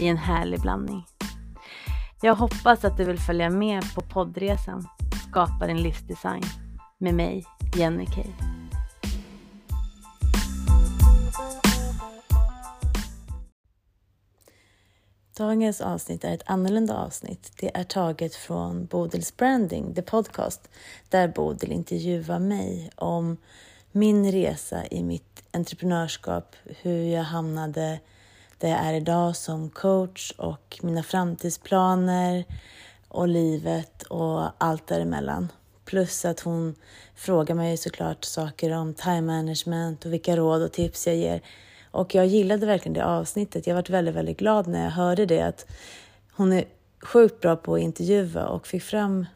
i en härlig blandning. Jag hoppas att du vill följa med på poddresan Skapa din livsdesign med mig, Jenny Kay. Dagens avsnitt är ett annorlunda avsnitt. Det är taget från Bodils Branding, the podcast, där Bodil intervjuar mig om min resa i mitt entreprenörskap, hur jag hamnade där jag är idag som coach och mina framtidsplaner och livet och allt däremellan. Plus att hon frågar mig såklart saker om time management och vilka råd och tips jag ger. Och jag gillade verkligen det avsnittet. Jag varit väldigt, väldigt glad när jag hörde det. Att hon är sjukt bra på att intervjua och fick fram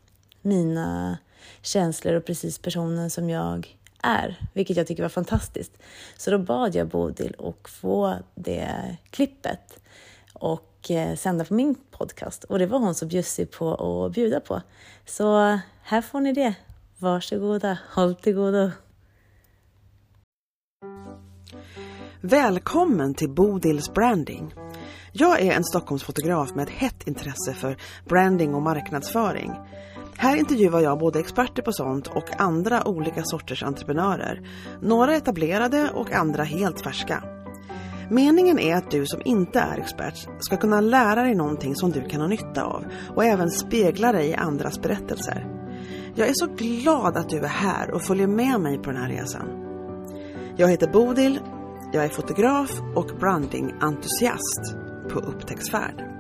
mina känslor och precis personen som jag är, vilket jag tycker var fantastiskt. Så då bad jag Bodil att få det klippet och eh, sända på min podcast. Och det var hon så bjussig på att bjuda på. Så här får ni det. Varsågoda, håll till godo. Välkommen till Bodils Branding. Jag är en Stockholmsfotograf med ett hett intresse för branding och marknadsföring. Här intervjuar jag både experter på sånt och andra olika sorters entreprenörer. Några etablerade och andra helt färska. Meningen är att du som inte är expert ska kunna lära dig någonting som du kan ha nytta av och även spegla dig i andras berättelser. Jag är så glad att du är här och följer med mig på den här resan. Jag heter Bodil, jag är fotograf och brandingentusiast på upptäcktsfärd.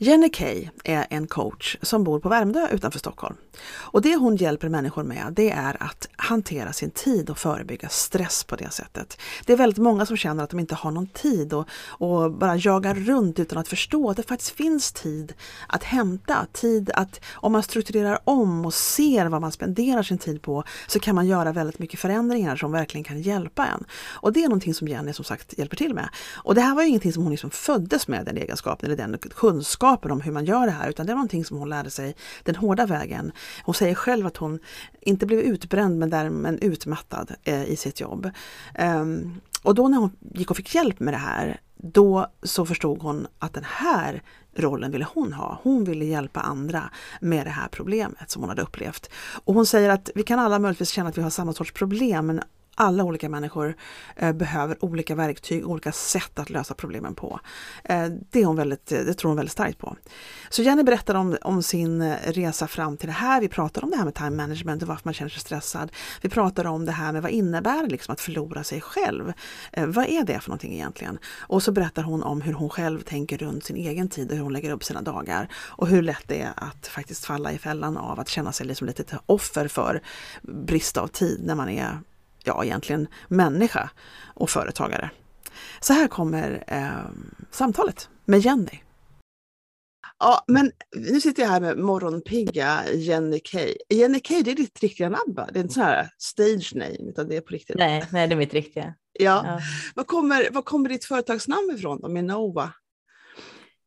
Jenny Kay är en coach som bor på Värmdö utanför Stockholm. Och det hon hjälper människor med det är att hantera sin tid och förebygga stress på det sättet. Det är väldigt många som känner att de inte har någon tid och, och bara jagar runt utan att förstå att det faktiskt finns tid att hämta. Tid att om man strukturerar om och ser vad man spenderar sin tid på så kan man göra väldigt mycket förändringar som verkligen kan hjälpa en. Och det är någonting som Jenny som sagt hjälper till med. Och det här var ju ingenting som hon liksom föddes med, den egenskapen eller den kunskapen om hur man gör det här utan det var någonting som hon lärde sig den hårda vägen. Hon säger själv att hon inte blev utbränd men därmed utmattad eh, i sitt jobb. Um, och då när hon gick och fick hjälp med det här, då så förstod hon att den här rollen ville hon ha. Hon ville hjälpa andra med det här problemet som hon hade upplevt. Och hon säger att vi kan alla möjligtvis känna att vi har samma sorts problem men alla olika människor eh, behöver olika verktyg, olika sätt att lösa problemen på. Eh, det, är hon väldigt, det tror hon väldigt starkt på. Så Jenny berättar om, om sin eh, resa fram till det här. Vi pratar om det här med time management och varför man känner sig stressad. Vi pratar om det här med vad innebär det liksom att förlora sig själv? Eh, vad är det för någonting egentligen? Och så berättar hon om hur hon själv tänker runt sin egen tid och hur hon lägger upp sina dagar. Och hur lätt det är att faktiskt falla i fällan av att känna sig liksom lite offer för brist av tid när man är ja egentligen människa och företagare. Så här kommer eh, samtalet med Jenny. Ja, men nu sitter jag här med morgonpigga Jenny Kay. Jenny Kay, det är ditt riktiga namn va? Det är inte sån här stage name, utan det är på riktigt. Nej, nej det är mitt riktiga. Ja. ja. Var, kommer, var kommer ditt företagsnamn ifrån då, Minova?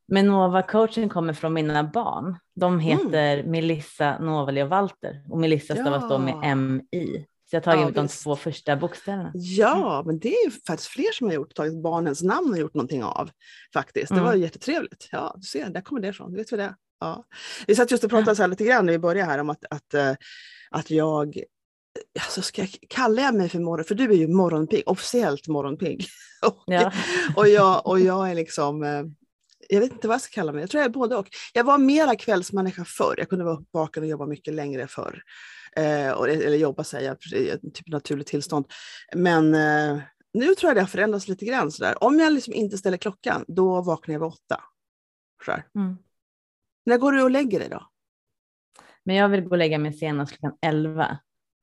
Minova coaching kommer från mina barn. De heter mm. Melissa, Novali och Walter och Melissa stavas ja. då med MI. Så jag har tagit ja, de två första bokstäverna. Ja, men det är faktiskt fler som har gjort, tagit barnens namn och gjort någonting av. faktiskt. Det var mm. jättetrevligt. Ja, du ser, där kommer det ifrån. vet vi det. Ja. Vi satt just och pratade så här lite grann när vi började här om att, att, eh, att jag Alltså ska jag, kallar jag mig för morgon, för du är ju morgonpigg, officiellt morgonpigg. och, ja. och, jag, och jag är liksom, eh, jag vet inte vad jag ska kalla mig, jag tror jag är både och. Jag var mera kvällsmänniska förr, jag kunde vara vaken och jobba mycket längre förr eh, eller jobba säger jag, i typ naturligt tillstånd. Men eh, nu tror jag det har förändrats lite grann. Sådär. Om jag liksom inte ställer klockan, då vaknar jag vid åtta. Mm. När går du och lägger dig då? Men jag vill gå och lägga mig senast klockan elva.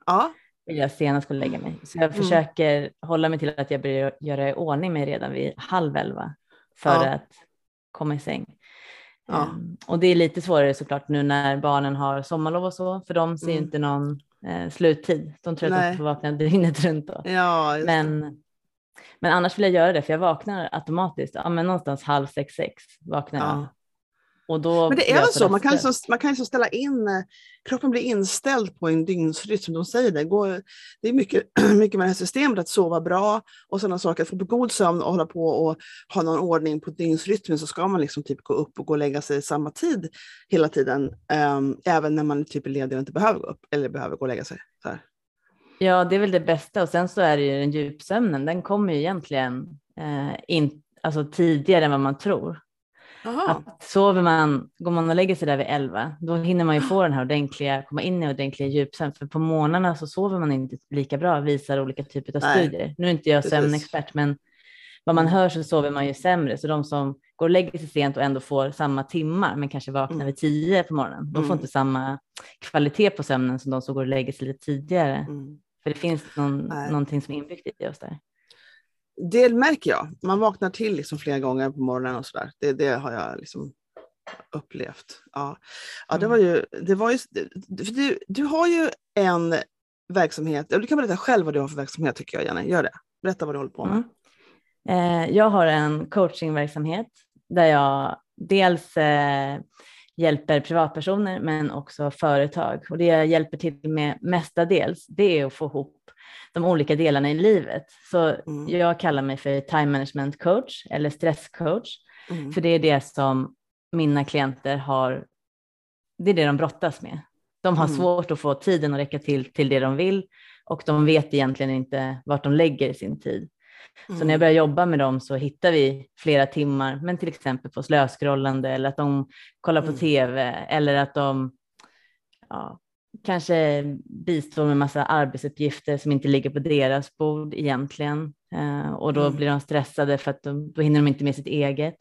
Ja. jag senast skulle lägga mig. Så jag Mm. försöker hålla mig till att jag börjar göra i ordning mig redan vid halv elva för Ja. att komma i säng. Ja. Ehm, och det är lite svårare såklart nu när barnen har sommarlov och så, för de ser ju Mm. inte någon eh, sluttid. De tror att Nej. de får vakna dygnet runt då. Ja. Men, men annars vill jag göra det, för jag vaknar automatiskt. Ja, men någonstans halv sex, sex vaknar jag. Ja. Och då Men det är väl så, man kan, liksom, man kan liksom ställa in, kroppen blir inställd på en dygnsrytm, som de säger det. Går, det är mycket, mycket med det här systemet, att sova bra och sådana saker, att få god sömn och hålla på och ha någon ordning på dygnsrytmen så ska man liksom typ gå upp och gå och lägga sig samma tid hela tiden, ehm, även när man typ är ledig och inte behöver gå upp eller behöver gå och lägga sig. Så. Ja, det är väl det bästa. Och sen så är det ju den djupsömnen, den kommer ju egentligen eh, in, alltså tidigare än vad man tror. Att sover man, går man och lägger sig där vid 11, då hinner man ju få den här ordentliga, komma in i ordentliga djupsömn. För på morgnarna så sover man inte lika bra, visar olika typer av Nej, studier. Nu är inte jag sömnexpert, men vad man hör så sover man ju sämre. Så de som går och lägger sig sent och ändå får samma timmar, men kanske vaknar Mm. vid 10 på morgonen, de får Mm. inte samma kvalitet på sömnen som de som går och lägger sig lite tidigare. Mm. För det finns någon, Nej. någonting som är inbyggt i oss där. Det märker jag. Man vaknar till liksom flera gånger på morgonen och sådär. Det, det har jag liksom upplevt. Ja, ja det Mm. var ju, det var ju, för du, du har ju en verksamhet, du kan berätta själv vad du har för verksamhet tycker jag Jenny. Gör det. Berätta vad du håller på med. Mm. Eh, jag har en coachingverksamhet där jag dels eh, hjälper privatpersoner men också företag. Och det jag hjälper till med mestadels det är att få ihop de olika delarna i livet. Så Mm. jag kallar mig för time management coach eller stresscoach. Mm. För det är det som mina klienter har, det är det de brottas med. De har Mm. svårt att få tiden att räcka till till det de vill och de vet egentligen inte vart de lägger sin tid. Så när jag Mm. börjar jobba med dem så hittar vi flera timmar, men till exempel på slöskrollande eller att de kollar på Mm. tv eller att de ja, kanske bistår med massa arbetsuppgifter som inte ligger på deras bord egentligen. Eh, och då Mm. blir de stressade för att de, då hinner de inte med sitt eget.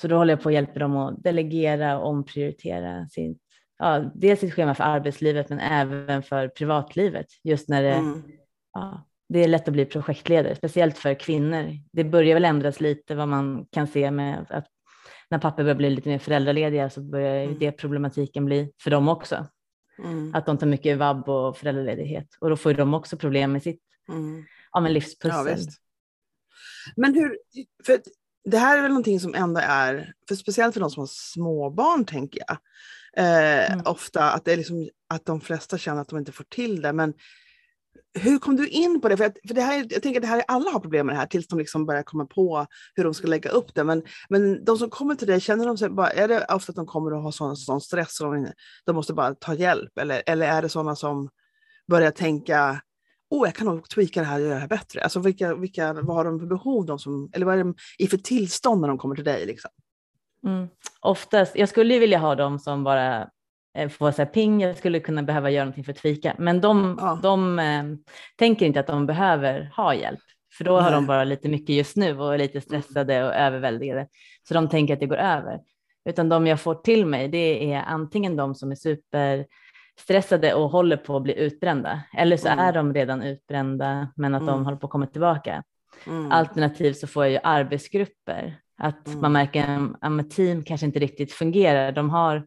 Så då håller jag på att hjälpa dem att delegera och omprioritera sitt, ja, dels sitt schema för arbetslivet men även för privatlivet. Just när det, Mm. ja, det är lätt att bli projektledare, speciellt för kvinnor. Det börjar väl ändras lite vad man kan se med att när pappor börjar bli lite mer föräldralediga så börjar Mm. det problematiken bli för dem också. Mm. Att de tar mycket vabb och föräldraledighet och då får de också problem med sitt Mm. ja, men Ja, livspussel. visst. Men hur, för det här är väl någonting som ändå är, för speciellt för de som har småbarn tänker jag, eh, Mm. ofta att det är liksom att de flesta känner att de inte får till det. Men hur kom du in på det? För, att, för det här, jag tänker att det här, är- alla har problem med det här tills de liksom börjar komma på hur de ska lägga upp det. Men, men de som kommer till dig, känner de sig bara, är det ofta att de kommer att ha sån, sån stress och de, de måste bara ta hjälp? Eller, eller är det sådana som börjar tänka, åh, jag kan nog tweaka det här och göra det här bättre. Alltså vilka, vilka, vad har de för behov, de som, eller vad är de i för tillstånd när de kommer till dig? Liksom? Mm. Oftast, jag skulle ju vilja ha dem som bara eh, får så här ping, jag skulle kunna behöva göra någonting för att fika, men de, Ja. de eh, tänker inte att de behöver ha hjälp, för då har Nej. de bara lite mycket just nu och är lite stressade och överväldigade, så de tänker att det går över. Utan de jag får till mig, det är antingen de som är superstressade och håller på att bli utbrända, eller så Mm. är de redan utbrända, men att de Mm. håller på att komma tillbaka. Mm. Alternativt så får jag ju arbetsgrupper. Att Mm. man märker att team kanske inte riktigt fungerar. De har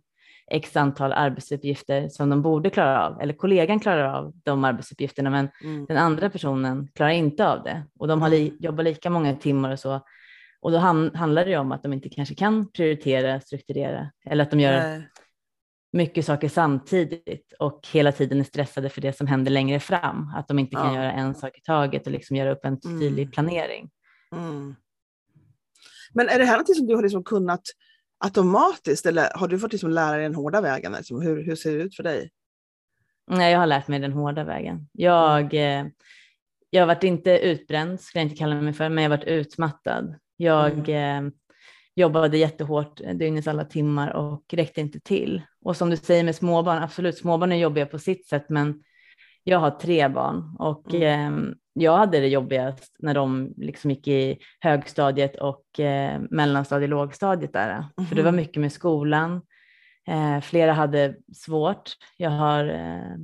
x antal arbetsuppgifter som de borde klara av. Eller kollegan klarar av de arbetsuppgifterna men Mm. den andra personen klarar inte av det. Och de har li- jobbar lika många timmar och så. Och då ham- handlar det ju om att de inte kanske kan prioritera, strukturera. Eller att de gör Nej. mycket saker samtidigt och hela tiden är stressade för det som händer längre fram. Att de inte kan Ja. göra en sak i taget och liksom göra upp en Mm. tydlig planering. Mm. Men är det här något som du har liksom kunnat automatiskt eller har du fått liksom lära dig den hårda vägen? Liksom? Hur, hur ser det ut för dig? Nej, jag har lärt mig den hårda vägen. Jag, Mm. jag har varit inte utbränd, ska jag inte kalla mig för, men jag har varit utmattad. Jag Mm. eh, jobbade jättehårt eh, dygnets alla timmar och räckte inte till. Och som du säger med småbarn, absolut, småbarn är jobbiga på sitt sätt, men jag har tre barn och Mm. eh, jag hade det jobbigast när de liksom gick i högstadiet och eh, mellanstadiet, lågstadiet där. För det var Mhm. mycket med skolan. Eh, flera hade svårt. Jag har eh,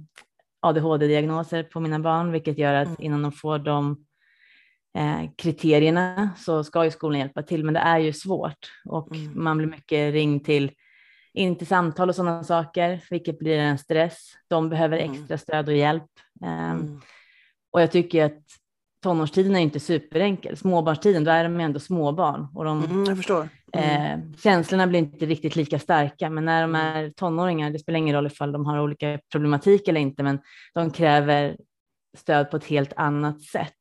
ADHD-diagnoser på mina barn, vilket gör att Mm. innan de får de eh, kriterierna så ska ju skolan hjälpa till, men det är ju svårt och Mm. man blir mycket ringd till in till samtal och sådana saker, vilket blir en stress. De behöver Mm. extra stöd och hjälp. Ehm, Mm. Och jag tycker att tonårstiden är inte superenkel. Småbarnstiden, då är de ändå småbarn och de, Mm, jag förstår. Mm. eh, känslorna blir inte riktigt lika starka. Men när de är tonåringar, det spelar ingen roll ifall de har olika problematik eller inte, men de kräver stöd på ett helt annat sätt.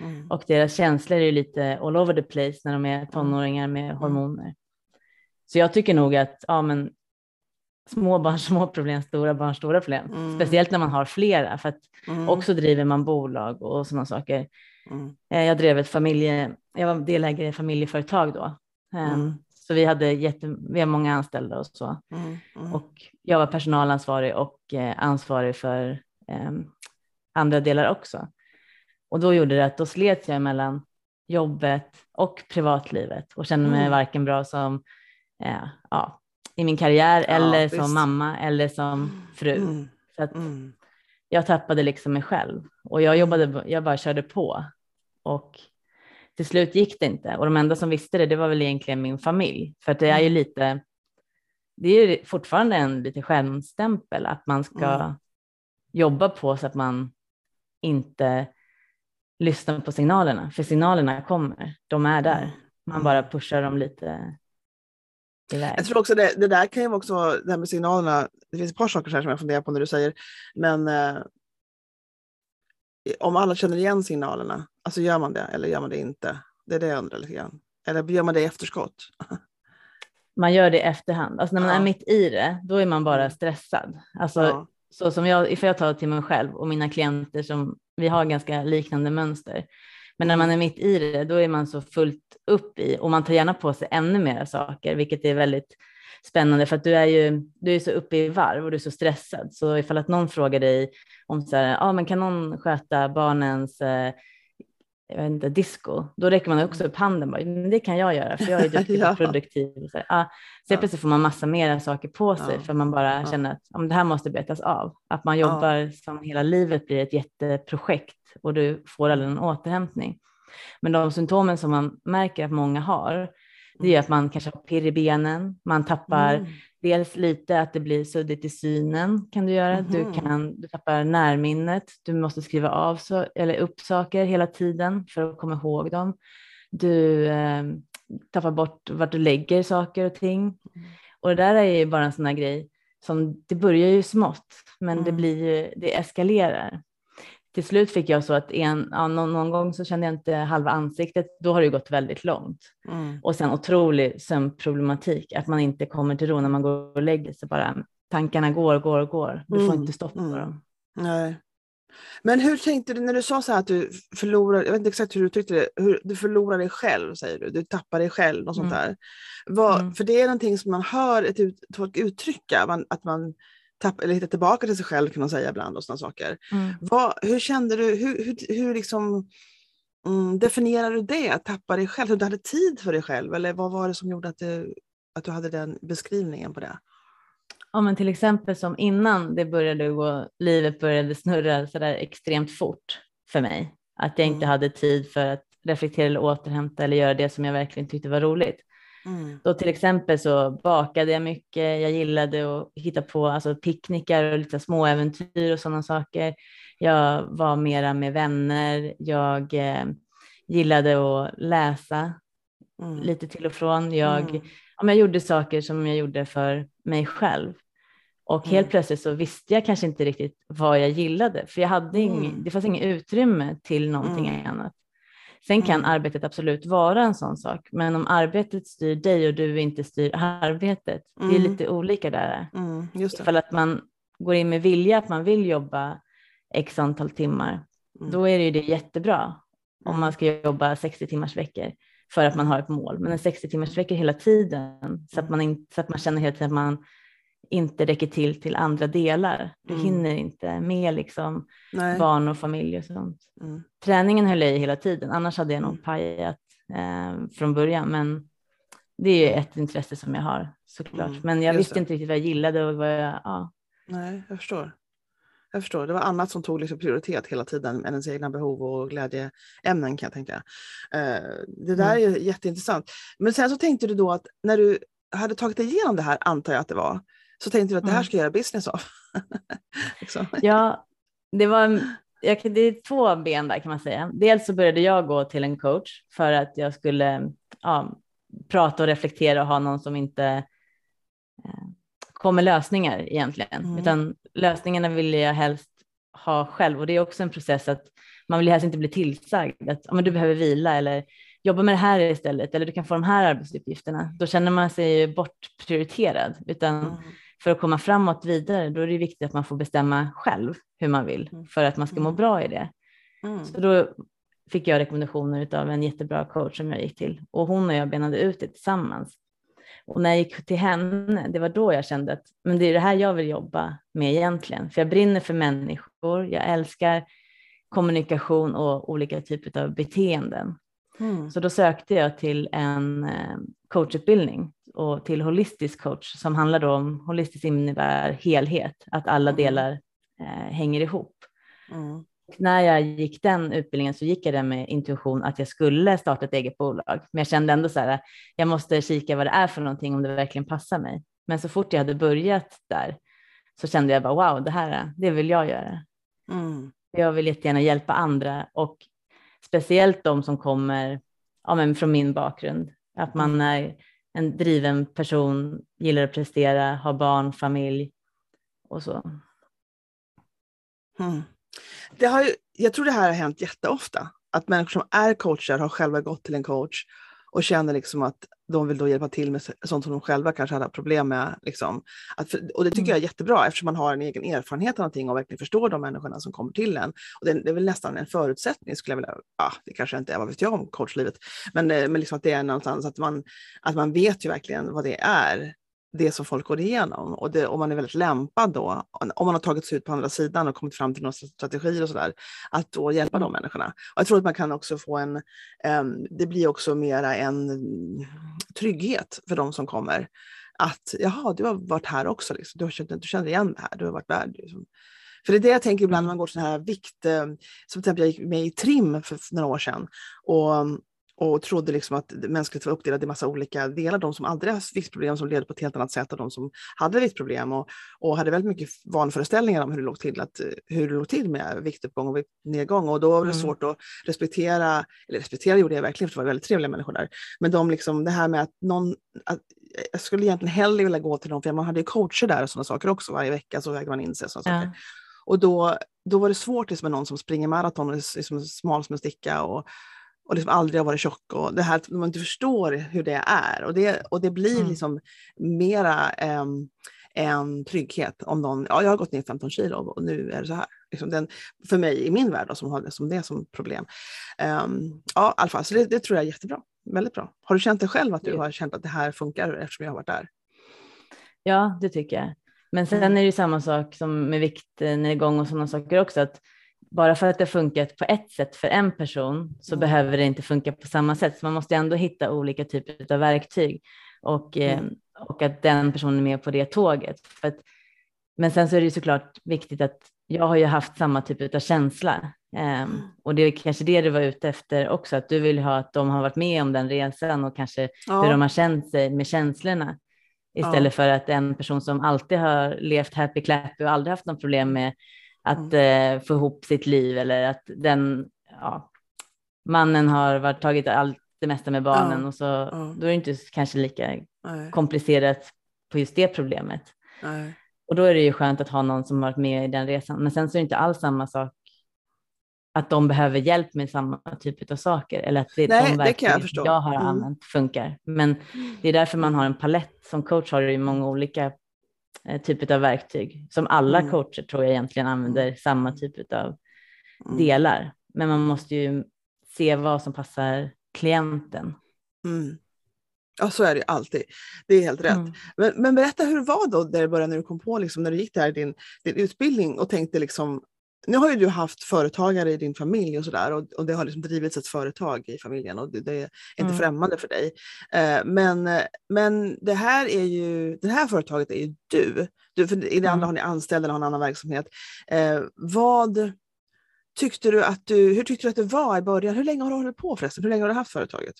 Mm. Och deras känslor är ju lite all over the place när de är tonåringar med hormoner. Så jag tycker nog att ja, men, små barn små problem, stora barn stora problem. Mm. Speciellt när man har flera, för att Mm. också driver man bolag och sådana saker. Mm. Eh, Jag drev ett familje, jag var delägare i familjeföretag då. Eh, Mm. Så vi hade jätte, vi har många anställda och så. Mm. Mm. Och jag var personalansvarig och eh, ansvarig för andra delar också. Och då gjorde det att då slet jag mellan jobbet och privatlivet och kände mig varken bra som ja, i min karriär Ja, eller visst. som mamma eller som fru. Mm. Så att Mm. jag tappade liksom mig själv och jag jobbade, jag bara körde på och till slut gick det inte och de enda som visste det, det var väl egentligen min familj för att det är ju Mm. lite, det är ju fortfarande en lite skärmstämpel att man ska Mm. jobba på så att man inte lyssnar på signalerna, för signalerna kommer, de är där, man Mm. bara pushar dem lite Jag tror också det, det där kan ju också vara, det här med signalerna, det finns ett par saker här som jag funderar på när du säger, men eh, om alla känner igen signalerna, alltså gör man det eller gör man det inte? Det är det jag undrar lite grann. Eller gör man det i efterskott? Man gör det i efterhand, alltså när man Ja. är mitt i det, då är man bara Mm. stressad. Alltså, Ja. så som jag, ifall jag tar till mig själv och mina klienter som vi har ganska liknande mönster. Men när man är mitt i det, då är man så fullt upp i och man tar gärna på sig ännu mer saker, vilket är väldigt spännande för att du är ju du är så uppe i varv och du är så stressad. Så ifall att någon frågar dig om så här, ah, men kan någon sköta barnens eh, jag vet inte, disco, då räcker man också upp handen. Bara, men det kan jag göra, för jag är duktig Ja. och produktiv. Så, här, ah, så Ja. plötsligt får man massa mer saker på sig Ja. för man bara Ja. känner att men det här måste betas av. Att man jobbar som hela livet blir ett jätteprojekt och du får aldrig någon återhämtning. Men de symptomen som man märker att många har, det är att man kanske har pirr i benen, man tappar Mm. dels lite att det blir suddigt i synen kan du göra. Mhm. Du, kan, du tappar närminnet, du måste skriva av så, eller upp saker hela tiden för att komma ihåg dem. Du eh, tappar bort vart du lägger saker och ting. Mm. Och det där är ju bara en sån här grej som det börjar ju smått, men det Mm. blir ju, det eskalerar. Till slut fick jag så att en, ja, någon, någon gång så kände jag inte halva ansiktet, då har det gått väldigt långt. Mm. Och sen otrolig sömnproblematik, att man inte kommer till ro när man går och lägger sig bara. Tankarna går, går, går. Du får Mm, inte stopp på mm. dem. Nej. Men hur tänkte du när du sa så här att du förlorar, jag vet inte exakt hur du uttryckte det, hur, du förlorar dig själv säger du, du tappar dig själv och sånt Mm. där. Vad, Mm. För det är någonting som man hör ett ut, folk uttrycka, man, att man tappar, eller hittar tillbaka till sig själv kan man säga ibland och sådana saker. Mm. Vad, hur kände du, hur, hur, hur liksom mm, definierar du det, tappa dig själv, hur du hade tid för dig själv eller vad var det som gjorde att du, att du hade den beskrivningen på det? Ja, men till exempel som innan det började gå, livet började snurra så där extremt fort för mig. Att jag inte Mm. hade tid för att reflektera eller återhämta eller göra det som jag verkligen tyckte var roligt. Mm. Då till exempel så bakade jag mycket. Jag gillade att hitta på alltså, picknickar och lite små äventyr och sådana saker. Jag var mera med vänner. Jag eh, gillade att läsa Mm. lite till och från. Jag, Mm. ja, jag gjorde saker som jag gjorde för mig själv. Och helt Mm. plötsligt så visste jag kanske inte riktigt vad jag gillade, för jag hade ing, Mm. det fanns inget utrymme till någonting annat. Sen kan Mm. arbetet absolut vara en sån sak, men om arbetet styr dig och du inte styr arbetet, det är Mm. lite olika där. Mm. Just det. Ifall att man går in med vilja att man vill jobba x antal timmar, Mm. då är det ju det jättebra om Mm. man ska jobba 60 timmars veckor för att man har ett mål. Men en 60 timmars vecka hela tiden så att man, in, så att man känner hela tiden att man inte räcker till till andra delar. Du Mm. hinner inte med liksom Nej. barn och familj och sånt. Mm. Träningen höll jag i hela tiden, annars hade jag nog Mm. pajat eh, från början. Men det är ju ett intresse som jag har såklart. Mm, Men jag just visste det. inte riktigt vad jag gillade och vad jag, ja. Nej, jag förstår. jag förstår. Det var annat som tog liksom prioritet hela tiden än ens egna behov och glädjeämnen kan jag tänka. Eh, det där mm. är jätteintressant. Men sen så tänkte du då att när du hade tagit igenom det här, antar jag att det var, så tänkte du att det här mm. ska jag göra business av. liksom. Ja, det var jag, det är två ben där kan man säga. Dels så började jag gå till en coach för att jag skulle ja, prata och reflektera och ha någon som inte eh, kom med lösningar egentligen, mm. utan lösningarna vill jag helst ha själv och det är också en process att man vill helst inte bli tillsagd att men du behöver vila eller jobba med det här istället eller du kan få de här arbetsuppgifterna. Då känner man sig bortprioriterad utan mm. För att komma framåt vidare då är det viktigt att man får bestämma själv hur man vill mm. för att man ska må mm. bra i det. Mm. Så då fick jag rekommendationer av en jättebra coach som jag gick till och hon och jag benade ut det tillsammans. Och när jag gick till henne, det var då jag kände att men det är det här jag vill jobba med egentligen. För jag brinner för människor, jag älskar kommunikation och olika typer av beteenden. Mm. Så då sökte jag till en eh, coachutbildning och till holistisk coach som handlar om, holistiskt innebär helhet, att alla mm. delar eh, hänger ihop. Mm när jag gick den utbildningen så gick jag den med intuition att jag skulle starta ett eget bolag. Men jag kände ändå så här, jag måste kika vad det är för någonting om det verkligen passar mig. Men så fort jag hade börjat där så kände jag bara wow, det här det vill jag göra. Mm. Jag vill jättegärna hjälpa andra och speciellt de som kommer ja, men från min bakgrund. Att man mm. är en driven person, gillar att prestera, har barn, familj och så. Mm. Det har ju, jag tror det här har hänt jätteofta, att människor som är coacher har själva gått till en coach och känner liksom att de vill då hjälpa till med sånt som de själva kanske hade problem med. Liksom. Att, och det tycker mm. jag är jättebra eftersom man har en egen erfarenhet av någonting och verkligen förstår de människorna som kommer till en. Och det, det är väl nästan en förutsättning skulle jag vilja, ja, det kanske inte är, vad vet jag om coachlivet, men, eh, men liksom att det är någonstans att man, att man vet ju verkligen vad det är det som folk går igenom. Och, det, och man är väldigt lämpad då, om man har tagit sig ut på andra sidan och kommit fram till några strategier och sådär, att då hjälpa de människorna. Och jag tror att man kan också få en, um, det blir också mera en trygghet för de som kommer. Att jaha, du har varit här också, liksom. du, har känt, du känner igen det här, du har varit värd. Liksom. För det är det jag tänker ibland när man går sån här vikt, eh, som till exempel jag gick med i TRIM för några år sedan. Och och trodde liksom att mänskligt var uppdelat i massa olika delar. De som aldrig haft viktproblem som levde på ett helt annat sätt och de som hade viktproblem och, och hade väldigt mycket vanföreställningar om hur det låg till, att, hur det låg till med viktuppgång och viktnedgång. Och då var det mm. svårt att respektera, eller respektera gjorde jag verkligen för det var väldigt trevliga människor där. Men de liksom, det här med att någon, att, jag skulle egentligen hellre vilja gå till dem, för man hade ju coacher där och sådana saker också. Varje vecka så vägde man in sig. Och sådana ja. saker. Och då, då var det svårt liksom, med någon som springer maraton liksom smal som en sticka. Och, och liksom aldrig har varit tjock och det här att man inte förstår hur det är. Och det, och det blir mm. liksom mera um, en trygghet om någon, ja jag har gått ner 15 kilo och nu är det så här. Liksom den, för mig i min värld då, som har det som det som problem. Um, ja, i alla fall, så det, det, tror jag är jättebra. Väldigt bra. Har du känt det själv att du har känt att det här funkar eftersom jag har varit där? Ja, det tycker jag. Men sen är det ju samma sak som med viktnedgång och sådana saker också, att bara för att det funkat på ett sätt för en person så mm. behöver det inte funka på samma sätt. Så man måste ändå hitta olika typer av verktyg och, eh, mm. och att den personen är med på det tåget. Att, men sen så är det ju såklart viktigt att jag har ju haft samma typ av känsla um, och det är kanske det du var ute efter också, att du vill ha att de har varit med om den resan och kanske ja. hur de har känt sig med känslorna istället ja. för att en person som alltid har levt happy clappy och aldrig haft något problem med att mm. eh, få ihop sitt liv eller att den ja, mannen har varit, tagit allt det mesta med barnen ja. och så ja. då är det inte kanske lika Nej. komplicerat på just det problemet. Nej. Och då är det ju skönt att ha någon som varit med i den resan. Men sen så är det inte alls samma sak att de behöver hjälp med samma typ av saker eller att det, Nej, de verktyg jag, jag, har mm. använt funkar. Men det är därför man har en palett. Som coach har du ju många olika typ av verktyg som alla mm. coacher tror jag egentligen använder samma typ av mm. delar. Men man måste ju se vad som passar klienten. Mm. Ja, så är det alltid. Det är helt rätt. Mm. Men, men, berätta hur det var då där det började när du kom på, liksom, när du gick där din, din utbildning och tänkte liksom, nu har ju du haft företagare i din familj och sådär och, och det har liksom drivits ett företag i familjen och det, det är inte Mm. främmande för dig. Eh, men, men det här är ju, det här företaget är ju du. du för I det andra Mm. har ni anställda har en annan verksamhet. Eh, vad tyckte du att du, hur tyckte du att det var i början? Hur länge har du hållit på förresten? Hur länge har du haft företaget?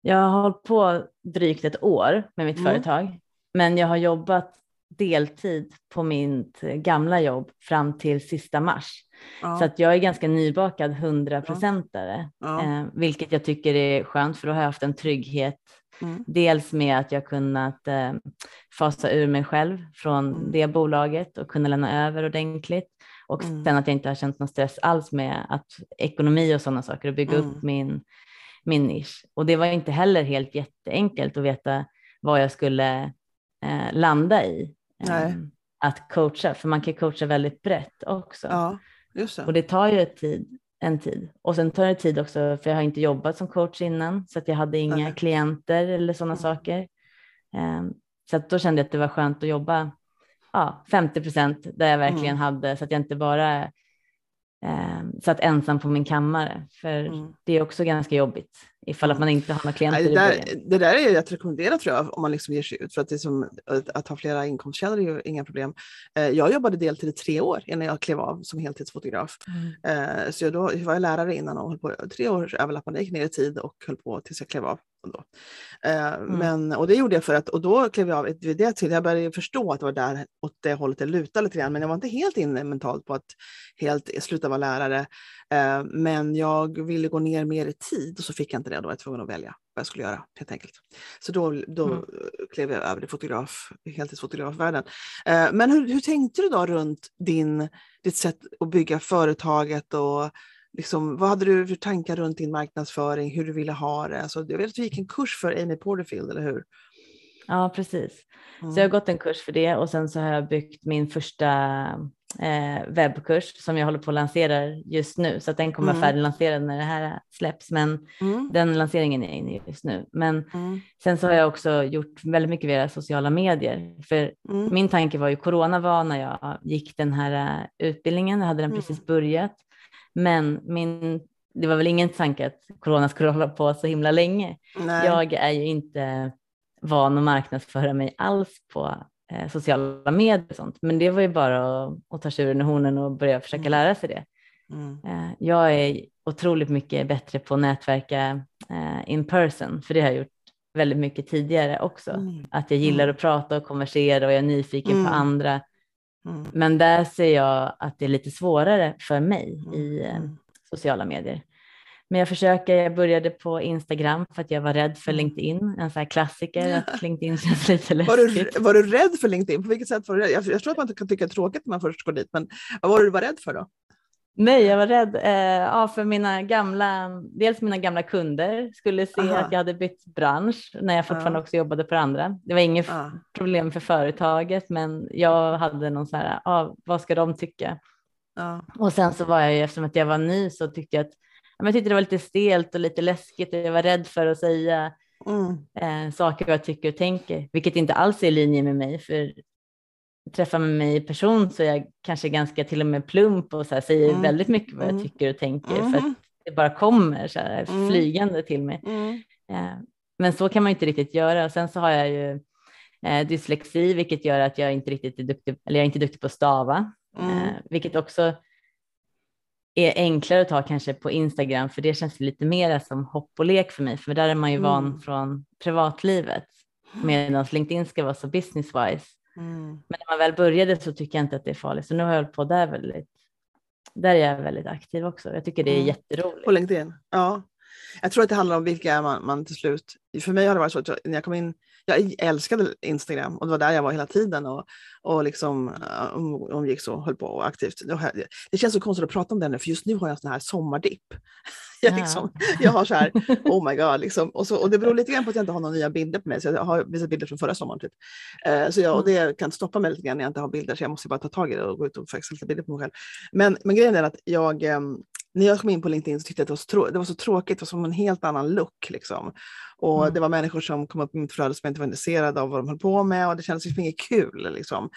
Jag har hållit på drygt ett år med mitt Mm. företag, men jag har jobbat deltid på mitt gamla jobb fram till sista mars. Ja, Så att jag är ganska nybakad 100 procentare, ja, eh, vilket jag tycker är skönt för då har jag haft en trygghet. mm, Dels med att jag kunnat eh, fasa ur mig själv från Mm. det bolaget och kunna lämna över ordentligt. Och Mm. sen att jag inte har känt någon stress alls med att ekonomi och sådana saker och bygga Mm. upp min, min nisch. Och det var inte heller helt jätteenkelt att veta vad jag skulle eh, landa i. Nej. Eh, att coacha, för man kan coacha väldigt brett också. ja, just det. Och det tar ju ett tid, en tid. Och sen tar det tid också, för jag har inte jobbat som coach innan, så att jag hade inga Nej. klienter eller sådana Mm. saker. Ehm, så att då kände jag att det var skönt att jobba ja, 50 procent där jag verkligen Mm. hade, så att jag inte bara um, satt ensam på min kammare. För Mm. det är också ganska jobbigt ifall att Mm. man inte har några klienter det, där, det där är att rekommendera tror jag om man liksom ger sig ut för att, som, att, att ha flera inkomstkällor är ju inga problem. Eh, jag jobbade deltid i tre år innan jag klev av som heltidsfotograf. Mm. Eh, så jag, då var jag lärare innan och höll på tre år överlappande, gick ner i tid och höll på tills jag klev av. Då. Eh, men, och det gjorde jag för att, och då klev jag av vid det till, jag började förstå att det var där åt det hållet det lutade lite grann, men jag var inte helt inne mentalt på att helt sluta vara lärare. Eh, men jag ville gå ner mer i tid och så fick jag inte det, då var jag tvungen att välja vad jag skulle göra helt enkelt. Så då, då Mm. klev jag över i fotograf, heltidsfotografvärlden. Eh, men hur, hur tänkte du då runt din, ditt sätt att bygga företaget och liksom, vad hade du för tankar runt din marknadsföring, hur du ville ha det? Alltså, jag vet att du gick en kurs för Amy Porterfield, eller hur? Ja, precis. Mm. Så jag har gått en kurs för det och sen så har jag byggt min första eh, webbkurs som jag håller på att lansera just nu. Så att den kommer Mm. vara färdiglanserad när det här släpps. Men Mm. den lanseringen är jag inne i just nu. Men Mm. sen så har jag också gjort väldigt mycket via sociala medier. För Mm. min tanke var ju corona var när jag gick den här eh, utbildningen. Jag hade den Mm. precis börjat. Men min, det var väl ingen tanke att corona skulle hålla på så himla länge. Nej. Jag är ju inte van att marknadsföra mig alls på eh, sociala medier och sånt, men det var ju bara att, att ta tjuren i hornen och börja försöka Mm. lära sig det. Mm. Eh, jag är otroligt mycket bättre på att nätverka eh, in person, för det har jag gjort väldigt mycket tidigare också. Mm. Att jag gillar Mm. att prata och konversera och jag är nyfiken Mm. på andra. Mm. Men där ser jag att det är lite svårare för mig i sociala medier. Men jag försöker, jag började på Instagram för att jag var rädd för Mm. LinkedIn, en sån här klassiker att LinkedIn känns lite Var du, läskigt. var du rädd för LinkedIn? På vilket sätt var du rädd? Jag, jag tror att man kan tycka det är tråkigt när man först går dit, men vad var du var rädd för då? Nej, jag var rädd eh, ja, för mina gamla, dels mina gamla kunder skulle se Aha. att jag hade bytt bransch när jag fortfarande Ja. också jobbade på andra. Det var inget Ja. problem för företaget, men jag hade någon så här, ah, vad ska de tycka? Och sen så var jag ju, eftersom att jag var ny så tyckte jag att jag tyckte det var lite stelt och lite läskigt och jag var rädd för att säga Mm. eh, saker jag tycker och tänker, vilket inte alls är i linje med mig. För träffar man mig i person så är jag kanske ganska till och med plump och så här, säger Mm. väldigt mycket vad jag Mm. tycker och tänker för att Mhm. det bara kommer så här, Mm. flygande till mig. Mm. Eh, men så kan man inte riktigt göra. Och sen så har jag ju eh, dyslexi, vilket gör att jag inte riktigt är duktig, eller jag är inte duktig på att stava, Mm. eh, vilket också är enklare att ta kanske på Instagram, för det känns lite mer som hopp och lek för mig, för där är man ju van Mm. från privatlivet, medan LinkedIn ska vara så business-wise. Mm. Men när man väl började så tycker jag inte att det är farligt, så nu har jag hållit på där väldigt, där är jag väldigt aktiv också. Jag tycker det är Mm. jätteroligt. På LinkedIn? Ja. Jag tror att det handlar om vilka man, man till slut... För mig har det varit så att jag, när jag kom in, jag älskade Instagram och det var där jag var hela tiden och, och liksom uh, um, umgick så, höll på aktivt. Det, känns så konstigt att prata om det nu för just nu har jag en sån här sommardipp. Jag, Ja. liksom, jag har så här, oh my god, liksom. och, så, och det beror lite grann på att jag inte har några nya bilder på mig, så jag har vissa bilder från förra sommaren. Typ. Eh, så jag, och det kan stoppa mig lite grann när jag inte har bilder, så jag måste bara ta tag i det och gå ut och fixa lite bilder på mig själv. Men, men grejen är att jag, ehm, när jag kom in på LinkedIn så tyckte jag att det var så, trå- det var så tråkigt, det var som en helt annan look. Liksom. Och Mm. det var människor som kom upp i mitt flöde som jag inte var intresserad av vad de höll på med och det kändes liksom inget kul. Liksom.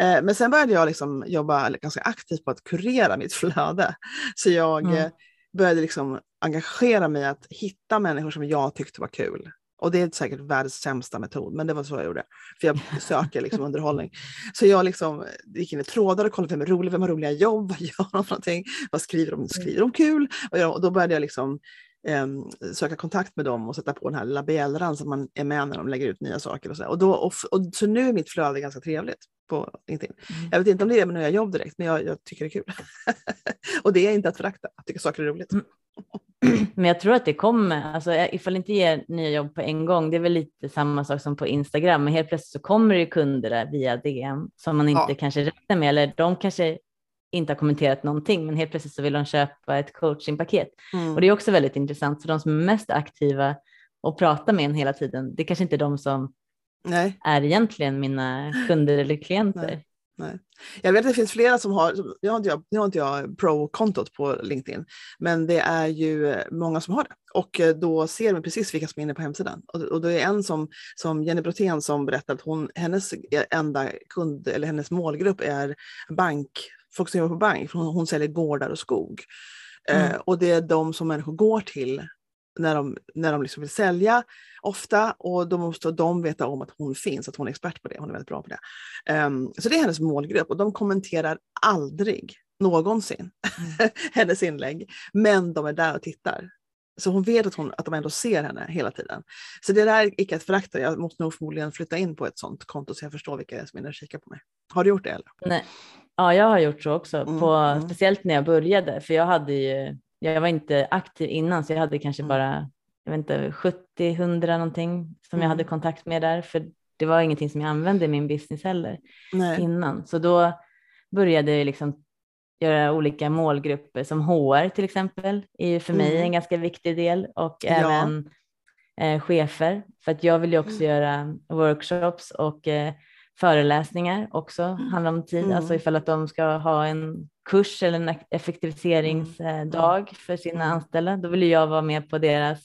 Eh, men sen började jag liksom jobba ganska aktivt på att kurera mitt flöde. Så jag Mm. eh, började liksom engagera mig att hitta människor som jag tyckte var kul. Och det är säkert världens sämsta metod, men det var så jag gjorde. För jag söker liksom underhållning. Så jag liksom gick in i trådar och kollade vem är rolig, vem har roliga jobb, vad gör de för någonting, vad skriver de, skriver de kul? Och, då började jag liksom em, söka kontakt med dem och sätta på den här lilla bjällran att man är med när de lägger ut nya saker. Och så, och då, och, och, så nu är mitt flöde ganska trevligt på LinkedIn. Mm. Jag vet inte om det är med nya jobb direkt, men jag, jag tycker det är kul. och det är inte att förakta, jag tycker saker är roligt. Mm. Men jag tror att det kommer, alltså ifall det inte ger nya jobb på en gång, det är väl lite samma sak som på Instagram, men helt plötsligt så kommer det ju kunder där via DM som man inte Ja. kanske räknar med, eller de kanske inte har kommenterat någonting, men helt plötsligt så vill de köpa ett coachingpaket. Mm. Och det är också väldigt intressant, för de som är mest aktiva och pratar med en hela tiden, det kanske inte är de som Nej. är egentligen mina kunder eller klienter. Nej. Nej. Jag vet att det finns flera som har, nu har inte jag, nu har inte jag pro-kontot på LinkedIn, men det är ju eh, många som har det. Och eh, då ser man precis vilka som är inne på hemsidan. Och, och det är en som, som Jenny Brotén som berättade att hon, hennes enda kund, eller hennes målgrupp är bank, folk som jobbar på bank, för hon, hon säljer gårdar och skog. Eh, Mm. och det är de som människor går till när de, när de liksom vill sälja ofta och då måste de veta om att hon finns, att hon är expert på det, hon är väldigt bra på det. Ehm, så det är hennes målgrupp och de kommenterar aldrig någonsin hennes inlägg, men de är där och tittar. Så hon vet att, hon, att de ändå ser henne hela tiden. Så det där är icke att förakta. Jag måste nog förmodligen flytta in på ett sånt konto så jag förstår vilka det är som är inne och kikar på mig. Har du gjort det eller? Nej. Ja, jag har gjort så också, Mm, på, mm. speciellt när jag började, för jag hade ju, jag var inte aktiv innan, så jag hade kanske Mm. bara, jag vet inte, 70-100 någonting som jag Mm. hade kontakt med där, för det var ingenting som jag använde i min business heller Nej. innan. Så då började jag liksom göra olika målgrupper som HR till exempel, är ju för mig Mm. en ganska viktig del och Ja. även eh, chefer, för att jag vill ju också Mm. göra workshops och eh, föreläsningar också, handlar om tid, Mm. alltså ifall att de ska ha en kurs eller en ek- effektiviseringsdag för sina Mm. anställda, då vill jag vara med på deras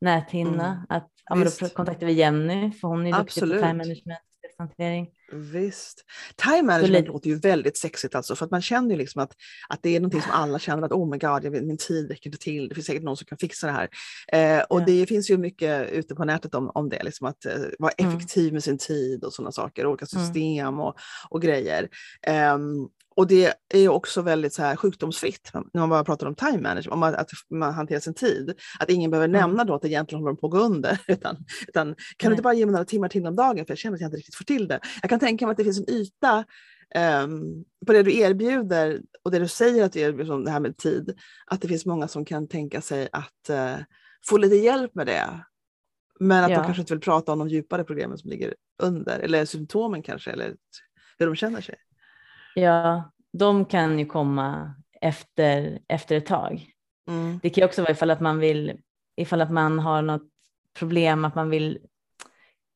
näthinna. Mm. Att, ja, men då kontaktar vi Jenny, för hon är duktig Absolut. på time management stresshantering. Visst. Time management låter ju väldigt sexigt alltså, för att man känner ju liksom att, att det är någonting som alla känner att oh my god, min tid räcker inte till, det finns säkert någon som kan fixa det här. Eh, och Ja. det finns ju mycket ute på nätet om, om det, liksom att eh, vara Mm. effektiv med sin tid och sådana saker, olika Mm. system och, och grejer. Ehm, och det är också väldigt så här sjukdomsfritt när man bara pratar om time management, om att, man hanterar sin tid. Att ingen behöver Mm. nämna då att egentligen håller de på att gå under. Utan, utan kan du Nej. inte bara ge mig några timmar till om dagen för jag känner att jag inte riktigt får till det. Jag kan tänka mig att det finns en yta ehm, på det du erbjuder och det du säger att du erbjuder om det här med tid. Att det finns många som kan tänka sig att eh, få lite hjälp med det. Men att Ja. de kanske inte vill prata om de djupare problemen som ligger under eller symptomen kanske eller hur de känner sig. Ja, de kan ju komma efter, efter ett tag. Mm. Det kan ju också vara ifall att man vill, ifall att man har något problem att man vill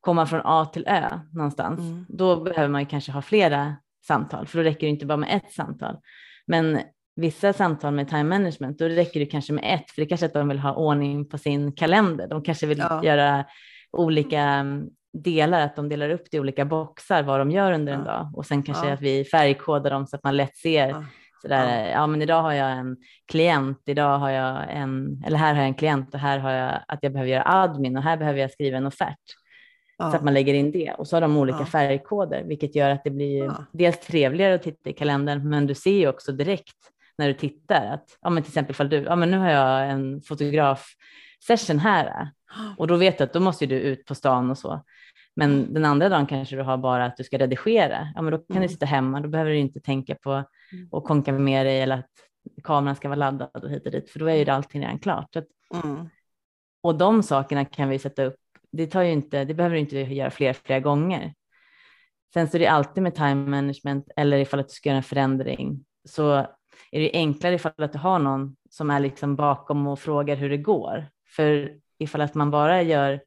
komma från A till Ö någonstans. Mm. Då behöver man kanske ha flera samtal, för då räcker det inte bara med ett samtal. Men vissa samtal med time management, då räcker det kanske med ett, för det kanske är att de vill ha ordning på sin kalender. De kanske vill Ja. göra olika mm, delar, att de delar upp det i olika boxar vad de gör under en Ja. dag och sen kanske Ja. att vi färgkodar dem så att man lätt ser Ja. Sådär, ja. men idag har jag en klient, idag har jag en, eller här har jag en klient och här har jag att jag behöver göra admin och här behöver jag skriva en offert. Så att man lägger in det och så har de olika färgkoder, vilket gör att det blir dels trevligare att titta i kalendern, men du ser ju också direkt när du tittar att, ja men till exempel ifall du, ja men nu har jag en fotograf session här och då vet du att då måste du ut på stan och så. Men den andra dagen kanske du har bara att du ska redigera. Ja, men då kan Mm. du sitta hemma. Då behöver du inte tänka på att konka med dig eller att kameran ska vara laddad och hit och dit, för då är ju det allting redan klart. Att, Mm. och de sakerna kan vi sätta upp. Det tar ju inte, det behöver du inte göra fler, flera gånger. Sen så är det alltid med time management eller ifall att du ska göra en förändring så är det enklare ifall att du har någon som är liksom bakom och frågar hur det går. För ifall att man bara gör,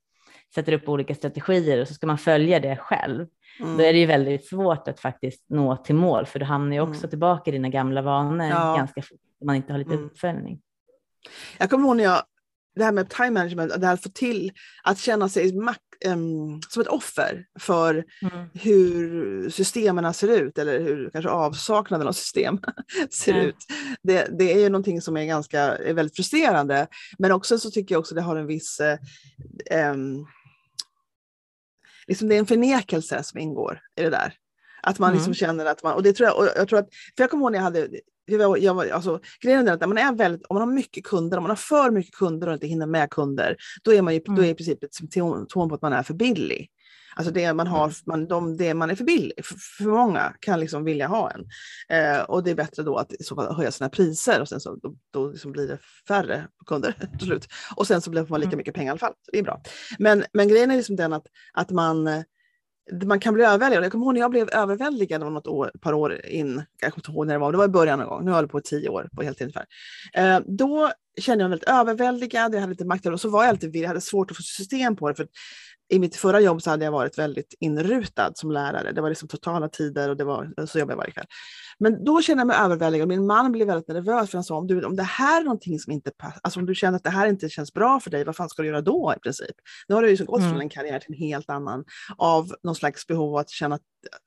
sätter upp olika strategier och så ska man följa det själv, Mm. då är det ju väldigt svårt att faktiskt nå till mål, för du hamnar ju också Mm. tillbaka i dina gamla vanor Ja. ganska fort. om man inte har lite mm. uppföljning. Jag kommer ihåg när jag, det här med time management, det här att få till att känna sig um, som ett offer för mm. hur systemen ser ut eller hur kanske avsaknaden av system ser mm. ut. Det, det, är ju någonting som är ganska är väldigt frustrerande. Men också så tycker jag också det har en viss um, liksom det är en förnekelse som ingår i det där. Att man liksom mm. känner att man, och det tror jag, och jag tror att, för jag kommer ihåg när jag hade jag, jag, alltså, grejen är att när man, är väldigt, om man har mycket kunder, om man har för mycket kunder och inte hinner med kunder, då är man ju, mm. då är i princip ett symptom på att man är för billig. Alltså det man har, man, de, det man är för billig, för, för många kan liksom vilja ha en. Eh, och det är bättre då att i så fall höja sina priser och sen så då, då liksom blir det färre kunder till slut. Och sen så blir man lika mm. mycket pengar i alla fall. Så det är bra. Men, men grejen är liksom den att, att man man kan bli överväldigad. Jag kommer ihåg när jag blev överväldigad något år, par år in, jag kommer inte ihåg när det var, det var i början någon gång, nu har jag på tio år på heltid ungefär. Eh, då kände jag mig väldigt överväldigad, jag hade lite makt och så var jag alltid jag hade svårt att få system på det. För i mitt förra jobb så hade jag varit väldigt inrutad som lärare. Det var liksom totala tider och det var, så jobbade jag varje kväll. Men då kände jag mig överväldigad. Min man blev väldigt nervös för han sa om, du, om det här är någonting som inte passar, alltså om du känner att det här inte känns bra för dig, vad fan ska du göra då i princip? Nu har du ju så gått mm. från en karriär till en helt annan av någon slags behov att känna,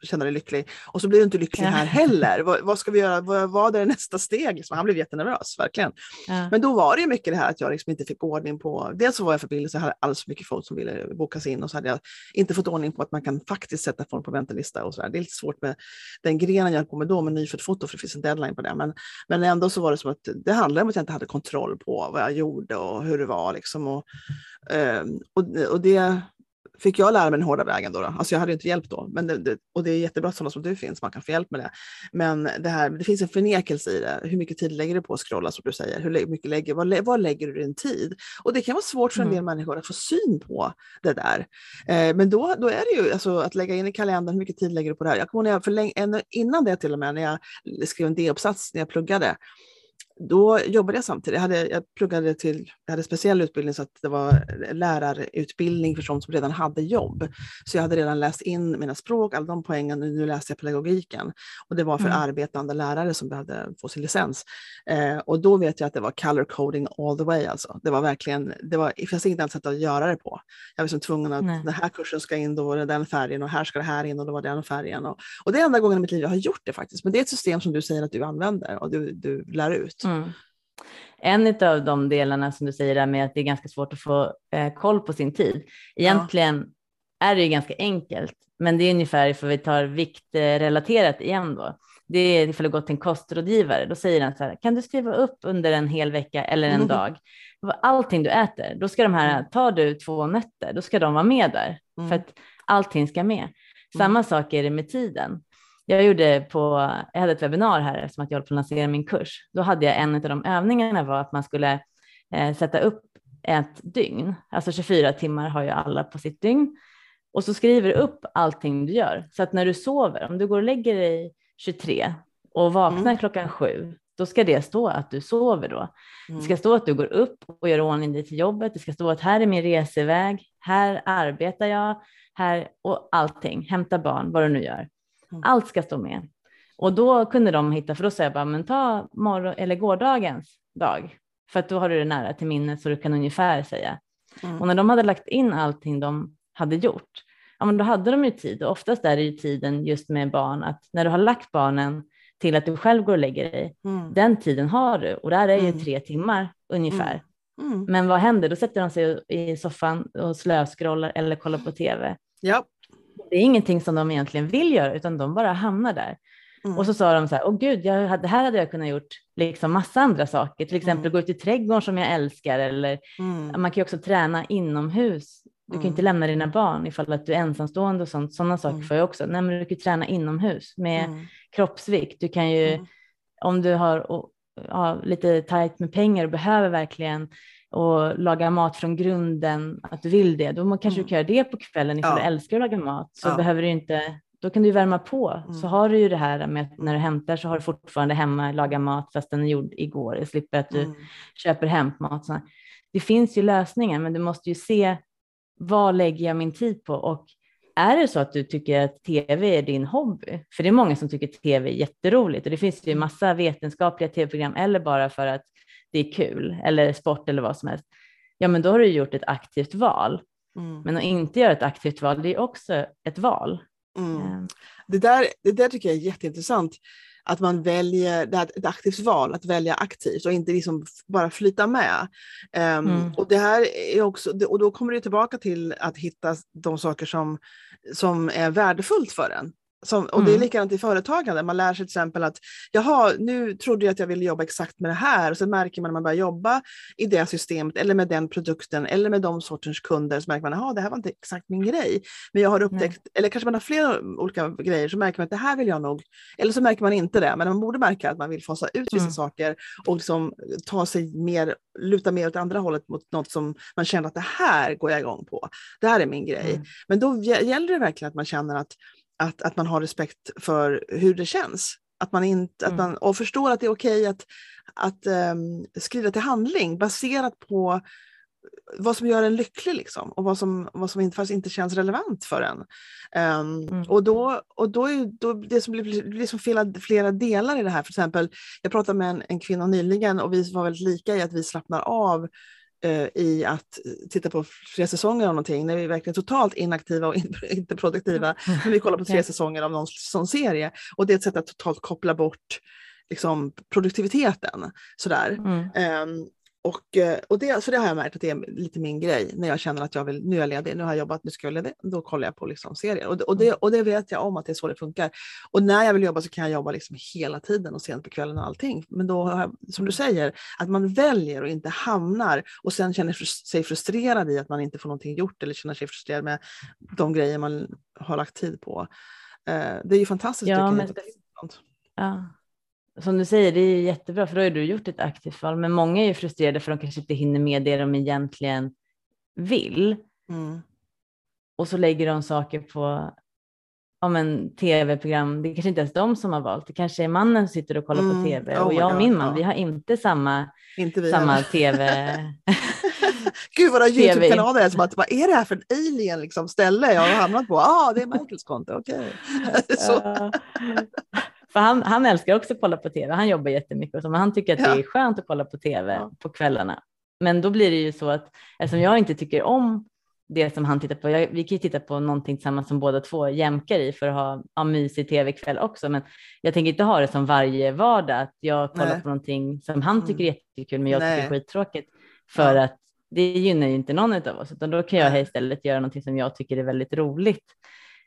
känna dig lycklig. Och så blir du inte lycklig här heller. vad, vad, ska vi göra? Vad, vad är nästa steg? Liksom, han blev jättenervös, verkligen. Ja. Men då var det ju mycket det här att jag liksom inte fick ordning på, dels så var jag för billig så jag hade alldeles för mycket folk som ville bokas in och så hade jag inte fått ordning på att man kan faktiskt sätta folk på väntelista och så där. Det är lite svårt med den grenen jag höll på med då med nyfött foto för det finns en deadline på det. Men, men ändå så var det som att det handlade om att jag inte hade kontroll på vad jag gjorde och hur det var liksom. Och, ehm, och, och det fick jag lära mig den hårda vägen. Då, då. Alltså jag hade inte hjälp då. Men det, det, och det är jättebra att sådana som du finns, man kan få hjälp med det. Men det, här, det finns en förnekelse i det. Hur mycket tid lägger du på att scrolla som du säger? Hur mycket lägger, var, var lägger du din tid? Och det kan vara svårt för en del mm. människor att få syn på det där. Eh, men då, då är det ju alltså, att lägga in i kalendern, hur mycket tid lägger du på det här? Jag kommer ihåg, för länge, innan det till och med, när jag skrev en D-uppsats när jag pluggade, då jobbade jag samtidigt. Jag, hade, jag pluggade till, jag hade speciell utbildning så att det var lärarutbildning för sådana som redan hade jobb. Så jag hade redan läst in mina språk, alla de poängen, nu läste jag pedagogiken. Och det var för mm. arbetande lärare som behövde få sin licens. Eh, och då vet jag att det var color coding all the way alltså. Det var verkligen, det var, det fanns inget annat sätt att göra det på. Jag var liksom tvungen att Nej. den här kursen ska in, då var det den färgen och här ska det här in och då var det den färgen. Och, och det är enda gången i mitt liv jag har gjort det faktiskt. Men det är ett system som du säger att du använder och du, du lär ut. Mm. En av de delarna som du säger där med att det är ganska svårt att få eh, koll på sin tid. Egentligen ja. är det ju ganska enkelt, men det är ungefär ifall vi tar viktrelaterat igen då. Det är ifall du går till en kostrådgivare, då säger den så här, kan du skriva upp under en hel vecka eller en mm. dag allting du äter? Då ska de här, mm. tar du två nötter, då ska de vara med där mm. för att allting ska med. Mm. Samma sak är det med tiden. Jag, gjorde på, jag hade ett webbinar här eftersom att jag håller på att lansera min kurs. Då hade jag en av de övningarna var att man skulle eh, sätta upp ett dygn. Alltså 24 timmar har ju alla på sitt dygn. Och så skriver du upp allting du gör. Så att när du sover, om du går och lägger dig 23 och vaknar mm. klockan sju, då ska det stå att du sover då. Mm. Det ska stå att du går upp och gör ordning dig till jobbet. Det ska stå att här är min reseväg, här arbetar jag, här och allting, hämta barn, vad du nu gör. Mm. Allt ska stå med. Och då kunde de hitta, för då sa jag bara, men ta morgon eller gårdagens dag, för att då har du det nära till minnet så du kan ungefär säga. Mm. Och när de hade lagt in allting de hade gjort, ja men då hade de ju tid och oftast är det ju tiden just med barn att när du har lagt barnen till att du själv går och lägger dig, mm. den tiden har du och där är ju mm. tre timmar ungefär. Mm. Men vad händer? Då sätter de sig i soffan och slöskrollar eller kollar på tv. Ja det är ingenting som de egentligen vill göra, utan de bara hamnar där. Mm. Och så sa de så här, åh gud, jag hade, här hade jag kunnat gjort liksom massa andra saker, till exempel mm. gå ut i trädgården som jag älskar, eller mm. man kan ju också träna inomhus. Du kan inte mm. lämna dina barn ifall att du är ensamstående och sånt. Sådana saker mm. får jag också. Nej, men du kan träna inomhus med mm. kroppsvikt. Du kan ju, om du har och, ja, lite tajt med pengar och behöver verkligen och laga mat från grunden, att du vill det, då kanske mm. du kan göra det på kvällen ifall ja. du älskar att laga mat. Så ja. behöver du inte, då kan du värma på. Mm. Så har du ju det här med att när du hämtar så har du fortfarande hemma laga mat fast den är gjord igår. Jag slipper att du mm. köper hämtmat. Det finns ju lösningar, men du måste ju se vad lägger jag min tid på och är det så att du tycker att tv är din hobby? För det är många som tycker tv är jätteroligt och det finns ju massa vetenskapliga tv-program eller bara för att det är kul eller sport eller vad som helst. Ja, men då har du gjort ett aktivt val. Mm. Men att inte göra ett aktivt val, det är också ett val. Mm. Ehm. Det, där, det där tycker jag är jätteintressant att man väljer det här, ett aktivt val, att välja aktivt och inte liksom bara flyta med. Um, mm. Och det här är också, och då kommer det tillbaka till att hitta de saker som, som är värdefullt för en. Som, och det är mm. likadant i företagande. Man lär sig till exempel att jaha, nu trodde jag att jag ville jobba exakt med det här och så märker man när man börjar jobba i det systemet eller med den produkten eller med de sortens kunder så märker man att det här var inte exakt min grej. Men jag har upptäckt, Nej. eller kanske man har flera olika grejer så märker man att det här vill jag nog, eller så märker man inte det, men man borde märka att man vill fasa ut vissa mm. saker och liksom ta sig mer, luta mer åt andra hållet mot något som man känner att det här går jag igång på. Det här är min grej. Mm. Men då gäller det verkligen att man känner att att, att man har respekt för hur det känns. Att man inte, mm. att man, och förstår att det är okej att, att um, skriva till handling baserat på vad som gör en lycklig liksom, och vad som, vad som inte, inte känns relevant för en. Um, mm. Och, då, och då är då det som blir, blir som flera, flera delar i det här. För exempel, jag pratade med en, en kvinna nyligen och vi var väldigt lika i att vi slappnar av i att titta på flera säsonger av någonting, när vi är verkligen totalt inaktiva och inte produktiva, när vi kollar på tre säsonger av någon sån serie. Och det är ett sätt att totalt koppla bort liksom, produktiviteten. Sådär. Mm. Um, och, eh, och det, så det har jag märkt att det är lite min grej när jag känner att jag vill, nu är jag ledig, nu har jag jobbat, nu ska jag ledig, då kollar jag på liksom serier. Och det, och, det, mm. och det vet jag om att det är så det funkar. Och när jag vill jobba så kan jag jobba liksom hela tiden och sent på kvällen och allting. Men då har jag, som du säger, att man väljer och inte hamnar och sen känner sig frustrerad i att man inte får någonting gjort eller känner sig frustrerad med de grejer man har lagt tid på. Eh, det är ju fantastiskt. Ja, men, ja som du säger, det är jättebra för då har du gjort ett aktivt val. Men många är ju frustrerade för de kanske inte hinner med det de egentligen vill. Mm. Och så lägger de saker på en tv-program. Det kanske inte ens de som har valt. Det kanske är mannen som sitter och kollar mm. på tv oh och jag och min man, ja. vi har inte samma, inte samma tv. Gud våra YouTube-kanaler är som att vad är det här för en alien liksom, ställe jag har hamnat på? ah, det är Michaels konto, okej. Okay. För han, han älskar också att kolla på tv. Han jobbar jättemycket och så, men han tycker att ja. det är skönt att kolla på tv ja. på kvällarna. Men då blir det ju så att eftersom jag inte tycker om det som han tittar på. Jag, vi kan ju titta på någonting tillsammans som båda två jämkar i för att ha, ha mysig tv-kväll också. Men jag tänker inte ha det som varje vardag att jag kollar Nej. på någonting som han tycker är mm. jättekul men jag Nej. tycker är skittråkigt. För ja. att det gynnar ju inte någon av oss utan då kan jag istället göra någonting som jag tycker är väldigt roligt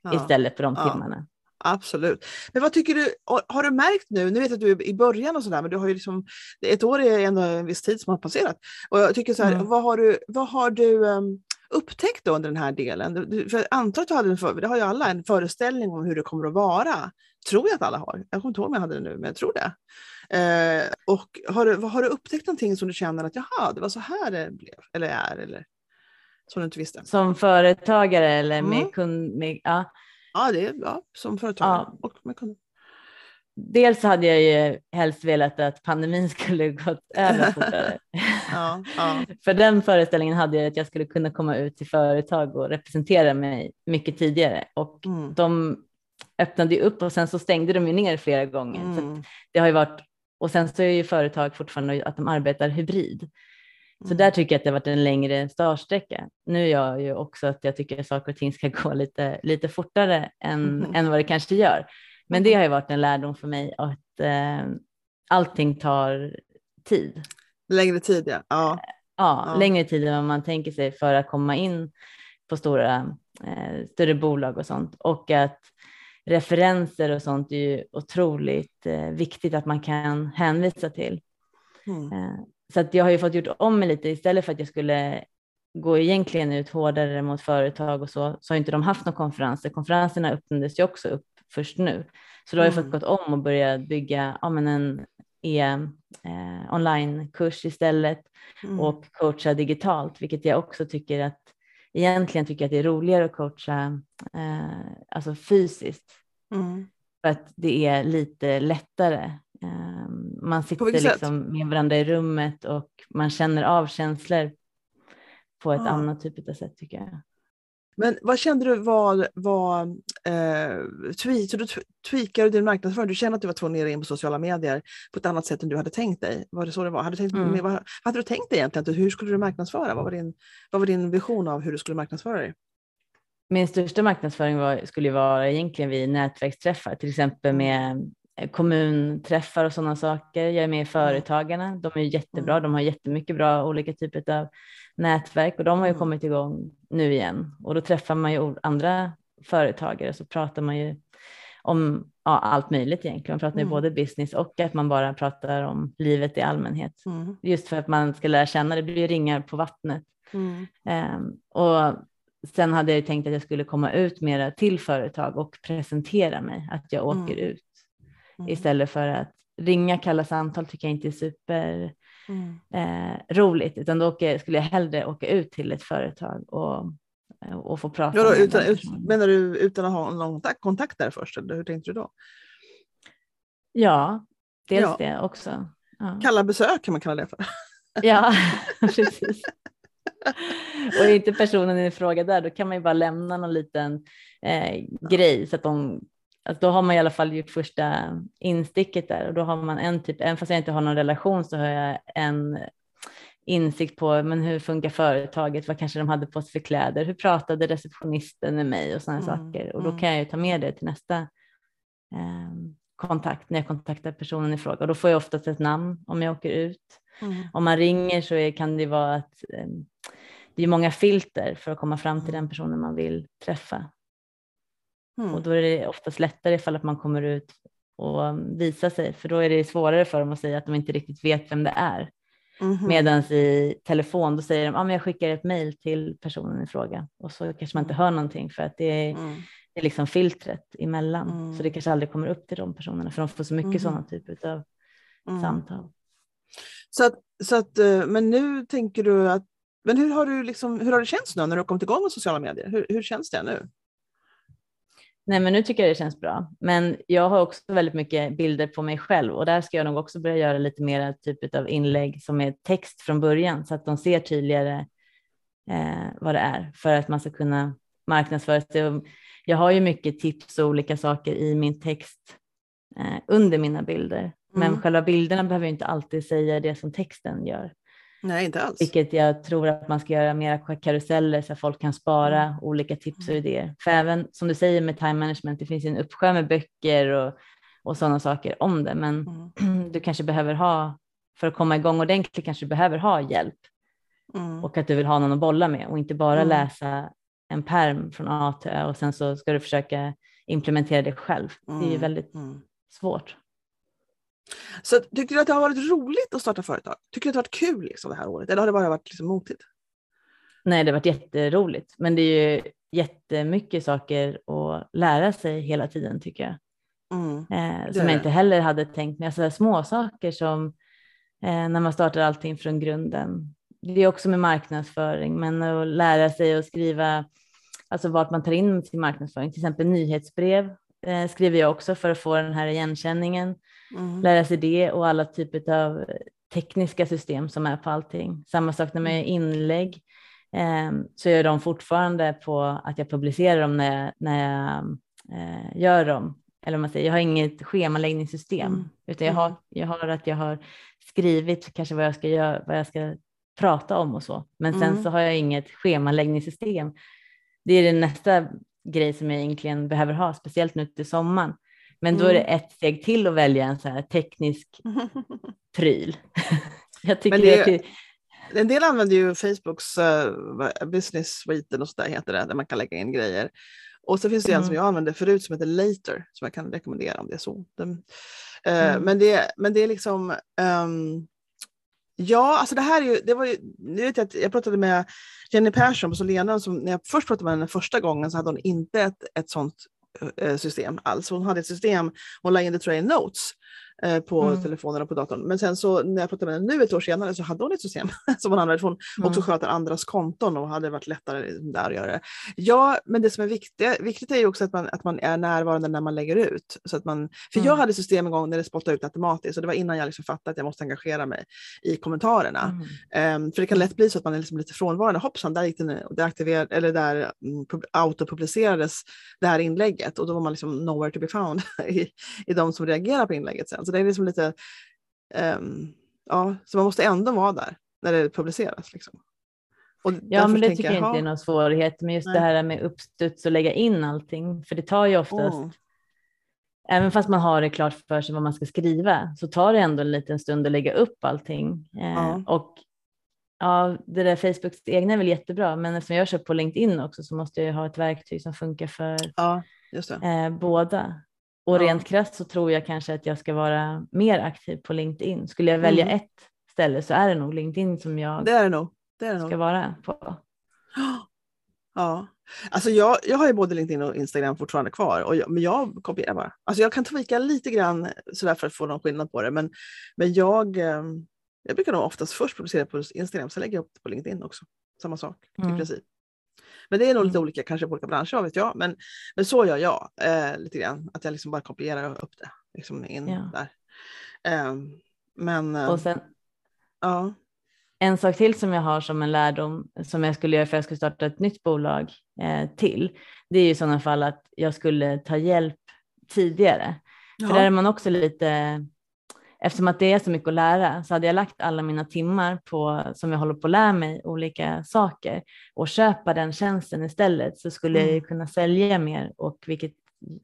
ja. istället för de timmarna. Absolut. Men vad tycker du, har du märkt nu, nu vet jag att du är i början och sådär, men du har ju liksom, ett år är ändå en viss tid som har passerat. Och jag tycker så här, mm. vad har du, vad har du um, upptäckt då under den här delen? För jag antar att du hade en, för, det har ju alla, en föreställning om hur det kommer att vara. Tror jag att alla har. Jag kommer inte ihåg om jag hade det nu, men jag tror det. Eh, och har du, har du upptäckt någonting som du känner att jaha, det var så här det blev, eller är, eller som du inte visste? Som företagare eller med mm. kund? Med, ja. Ja, det är ja, som företagare ja. och med kunder. Dels hade jag ju helst velat att pandemin skulle gått över fortare. ja, ja. För den föreställningen hade jag att jag skulle kunna komma ut till företag och representera mig mycket tidigare och mm. de öppnade ju upp och sen så stängde de ju ner flera gånger. Mm. Så det har ju varit och sen så är ju företag fortfarande att de arbetar hybrid. Så mm. där tycker jag att det har varit en längre startsträcka. Nu gör jag ju också att jag tycker att saker och ting ska gå lite, lite fortare än, mm. än vad det kanske gör. Men det mm. har ju varit en lärdom för mig att eh, allting tar tid. Längre tid ja. Ja, ja, ja. längre tid än vad man tänker sig för att komma in på stora, eh, större bolag och sånt. Och att referenser och sånt är ju otroligt eh, viktigt att man kan hänvisa till. Mm. Så att jag har ju fått gjort om mig lite istället för att jag skulle gå egentligen ut hårdare mot företag och så, så har inte de haft några konferenser. Konferenserna öppnades ju också upp först nu. Så då har jag fått mm. gått om och börja bygga ja, men en e, eh, onlinekurs istället mm. och coacha digitalt, vilket jag också tycker att egentligen tycker att det är roligare att coacha eh, alltså fysiskt. Mm. För att det är lite lättare man sitter liksom med varandra i rummet och man känner av känslor på ett ja. annat typ av sätt tycker jag. Men vad kände du var, var eh, tweet, så du tweakade din marknadsföring? Du kände att du var tvungen att in på sociala medier på ett annat sätt än du hade tänkt dig? Var det så det var? Hade du tänkt, mm. vad, hade du tänkt dig egentligen? Hur skulle du marknadsföra? Vad var, din, vad var din vision av hur du skulle marknadsföra dig? Min största marknadsföring var, skulle vara egentligen vid nätverksträffar, till exempel mm. med kommunträffar och sådana saker. Jag är med i. Företagarna. De är jättebra. De har jättemycket bra olika typer av nätverk och de har ju kommit igång nu igen och då träffar man ju andra företagare så pratar man ju om ja, allt möjligt egentligen. Man pratar mm. ju både business och att man bara pratar om livet i allmänhet. Mm. Just för att man ska lära känna, det blir ringar på vattnet. Mm. Um, och sen hade jag tänkt att jag skulle komma ut mera till företag och presentera mig, att jag åker mm. ut mm. istället för att ringa, kalla samtal tycker jag inte är super mm. eh, roligt, utan då åker, skulle jag hellre åka ut till ett företag och, och få prata. Ja, då, utan, ut, menar du utan att ha någon kontakt där först, eller hur tänkte du då? Ja, dels ja. det också. Ja. Kalla besök kan man kalla det för. Ja, precis. och inte personen i fråga där, då kan man ju bara lämna någon liten eh, grej så att de Alltså då har man i alla fall gjort första insticket där och då har man en typ, även fast jag inte har någon relation så har jag en insikt på men hur funkar företaget, vad kanske de hade på sig för kläder, hur pratade receptionisten med mig och sådana mm, saker och då mm. kan jag ju ta med det till nästa eh, kontakt när jag kontaktar personen i fråga och då får jag oftast ett namn om jag åker ut. Mm. Om man ringer så är, kan det vara att eh, det är många filter för att komma fram till den personen man vill träffa. Mm. Och då är det oftast lättare ifall att man kommer ut och visar sig, för då är det svårare för dem att säga att de inte riktigt vet vem det är. Mm. Medan i telefon då säger de, ah, men jag skickar ett mejl till personen i fråga och så kanske man inte hör någonting för att det är, mm. det är liksom filtret emellan. Mm. Så det kanske aldrig kommer upp till de personerna för de får så mycket mm. sådana typer av mm. samtal. Så att, så att, eh, men nu tänker du att, men hur har, du liksom, hur har det känts nu när du har kommit igång med sociala medier? Hur, hur känns det nu? Nej, men nu tycker jag det känns bra. Men jag har också väldigt mycket bilder på mig själv och där ska jag nog också börja göra lite mer typ av inlägg som är text från början så att de ser tydligare eh, vad det är för att man ska kunna marknadsföra sig. Jag har ju mycket tips och olika saker i min text eh, under mina bilder, mm. men själva bilderna behöver inte alltid säga det som texten gör. Nej, inte alls. Vilket jag tror att man ska göra mera karuseller så att folk kan spara mm. olika tips och mm. idéer. För även som du säger med time management, det finns en uppsjö med böcker och, och sådana saker om det, men mm. du kanske behöver ha, för att komma igång ordentligt kanske du behöver ha hjälp mm. och att du vill ha någon att bolla med och inte bara mm. läsa en perm från A till Ö och sen så ska du försöka implementera det själv. Det är ju mm. väldigt svårt. Så tycker du att det har varit roligt att starta företag? Tycker du att det har varit kul liksom, det här året eller har det bara varit liksom, motigt? Nej, det har varit jätteroligt, men det är ju jättemycket saker att lära sig hela tiden tycker jag. Mm, eh, som jag inte heller hade tänkt mig. Alltså, små saker som eh, när man startar allting från grunden. Det är också med marknadsföring, men att lära sig att skriva, alltså vart man tar in sin marknadsföring, till exempel nyhetsbrev eh, skriver jag också för att få den här igenkänningen. Mm. Lära sig det och alla typer av tekniska system som är på allting. Samma sak när man gör inlägg eh, så gör de fortfarande på att jag publicerar dem när, när jag eh, gör dem. Eller man säger, jag har inget schemaläggningssystem mm. utan jag har, mm. jag har att jag har skrivit kanske vad jag ska göra, vad jag ska prata om och så. Men sen mm. så har jag inget schemaläggningssystem. Det är det nästa grej som jag egentligen behöver ha, speciellt nu till sommaren. Men då är det mm. ett steg till att välja en så här teknisk pryl. jag tycker det, det, en del använder ju Facebooks uh, business suite och så där heter det, där man kan lägga in grejer. Och så finns det mm. en som jag använde förut som heter Later som jag kan rekommendera om det är så. Den, uh, mm. men, det, men det är liksom um, Ja, alltså det här är ju, det var ju, nu vet jag, att jag pratade med Jenny Persson på Solena, som när jag först pratade med henne första gången så hade hon inte ett, ett sånt Eh, system alls. Hon hade ett system, hon la in det tror jag i Notes, på mm. telefonen och på datorn. Men sen så när jag pratade med henne nu ett år senare så hade hon ett system som hon använde. Hon mm. också sköter andras konton och hade varit lättare där att göra det. Ja, men det som är viktigt, viktigt är ju också att man, att man är närvarande när man lägger ut. Så att man, för mm. jag hade system en gång när det spottade ut automatiskt och det var innan jag liksom fattade att jag måste engagera mig i kommentarerna. Um, för det kan lätt bli så att man är liksom lite frånvarande. Hoppsan, där gick det nu. Det aktiverade, eller där um, autopublicerades det här inlägget och då var man liksom nowhere to be found i, i de som reagerar på inlägget sen. Så det är liksom lite, um, ja, så man måste ändå vara där när det publiceras. Liksom. ja, men det tycker jag inte är någon svårighet, men just nej. det här med uppstuds och lägga in allting, för det tar ju oftast, oh. även fast man har det klart för sig vad man ska skriva, så tar det ändå en liten stund att lägga upp allting. Eh, Och ja, det där Facebooks egna är väl jättebra, men eftersom jag kör på LinkedIn också så måste jag ha ett verktyg som funkar för ja, eh, båda. Och rent krasst så tror jag kanske att jag ska vara mer aktiv på LinkedIn. Skulle jag välja mm. ett ställe så är det nog LinkedIn som jag det är det nog. Det är det ska nog. vara på. Ja, alltså jag, jag har ju både LinkedIn och Instagram fortfarande kvar, och jag, men jag kopierar bara. Alltså jag kan tweaka lite grann sådär för att få någon skillnad på det, men, men jag, ehm, jag brukar nog oftast först publicera på Instagram, sen lägger jag upp det på LinkedIn också. Samma sak mm. i princip. Men det är nog mm. lite olika, kanske på olika branscher, vet jag. Men, men så gör jag eh, lite grann, att jag liksom bara kopierar upp det liksom in ja. där. Eh, men och sen, ja. En sak till som jag har som en lärdom som jag skulle göra för att jag skulle starta ett nytt bolag eh, till, det är i sådana fall att jag skulle ta hjälp tidigare. Ja. För där är man också lite eftersom att det är så mycket att lära så hade jag lagt alla mina timmar på som jag håller på att lära mig olika saker och köpa den tjänsten istället så skulle mm. jag kunna sälja mer och vilket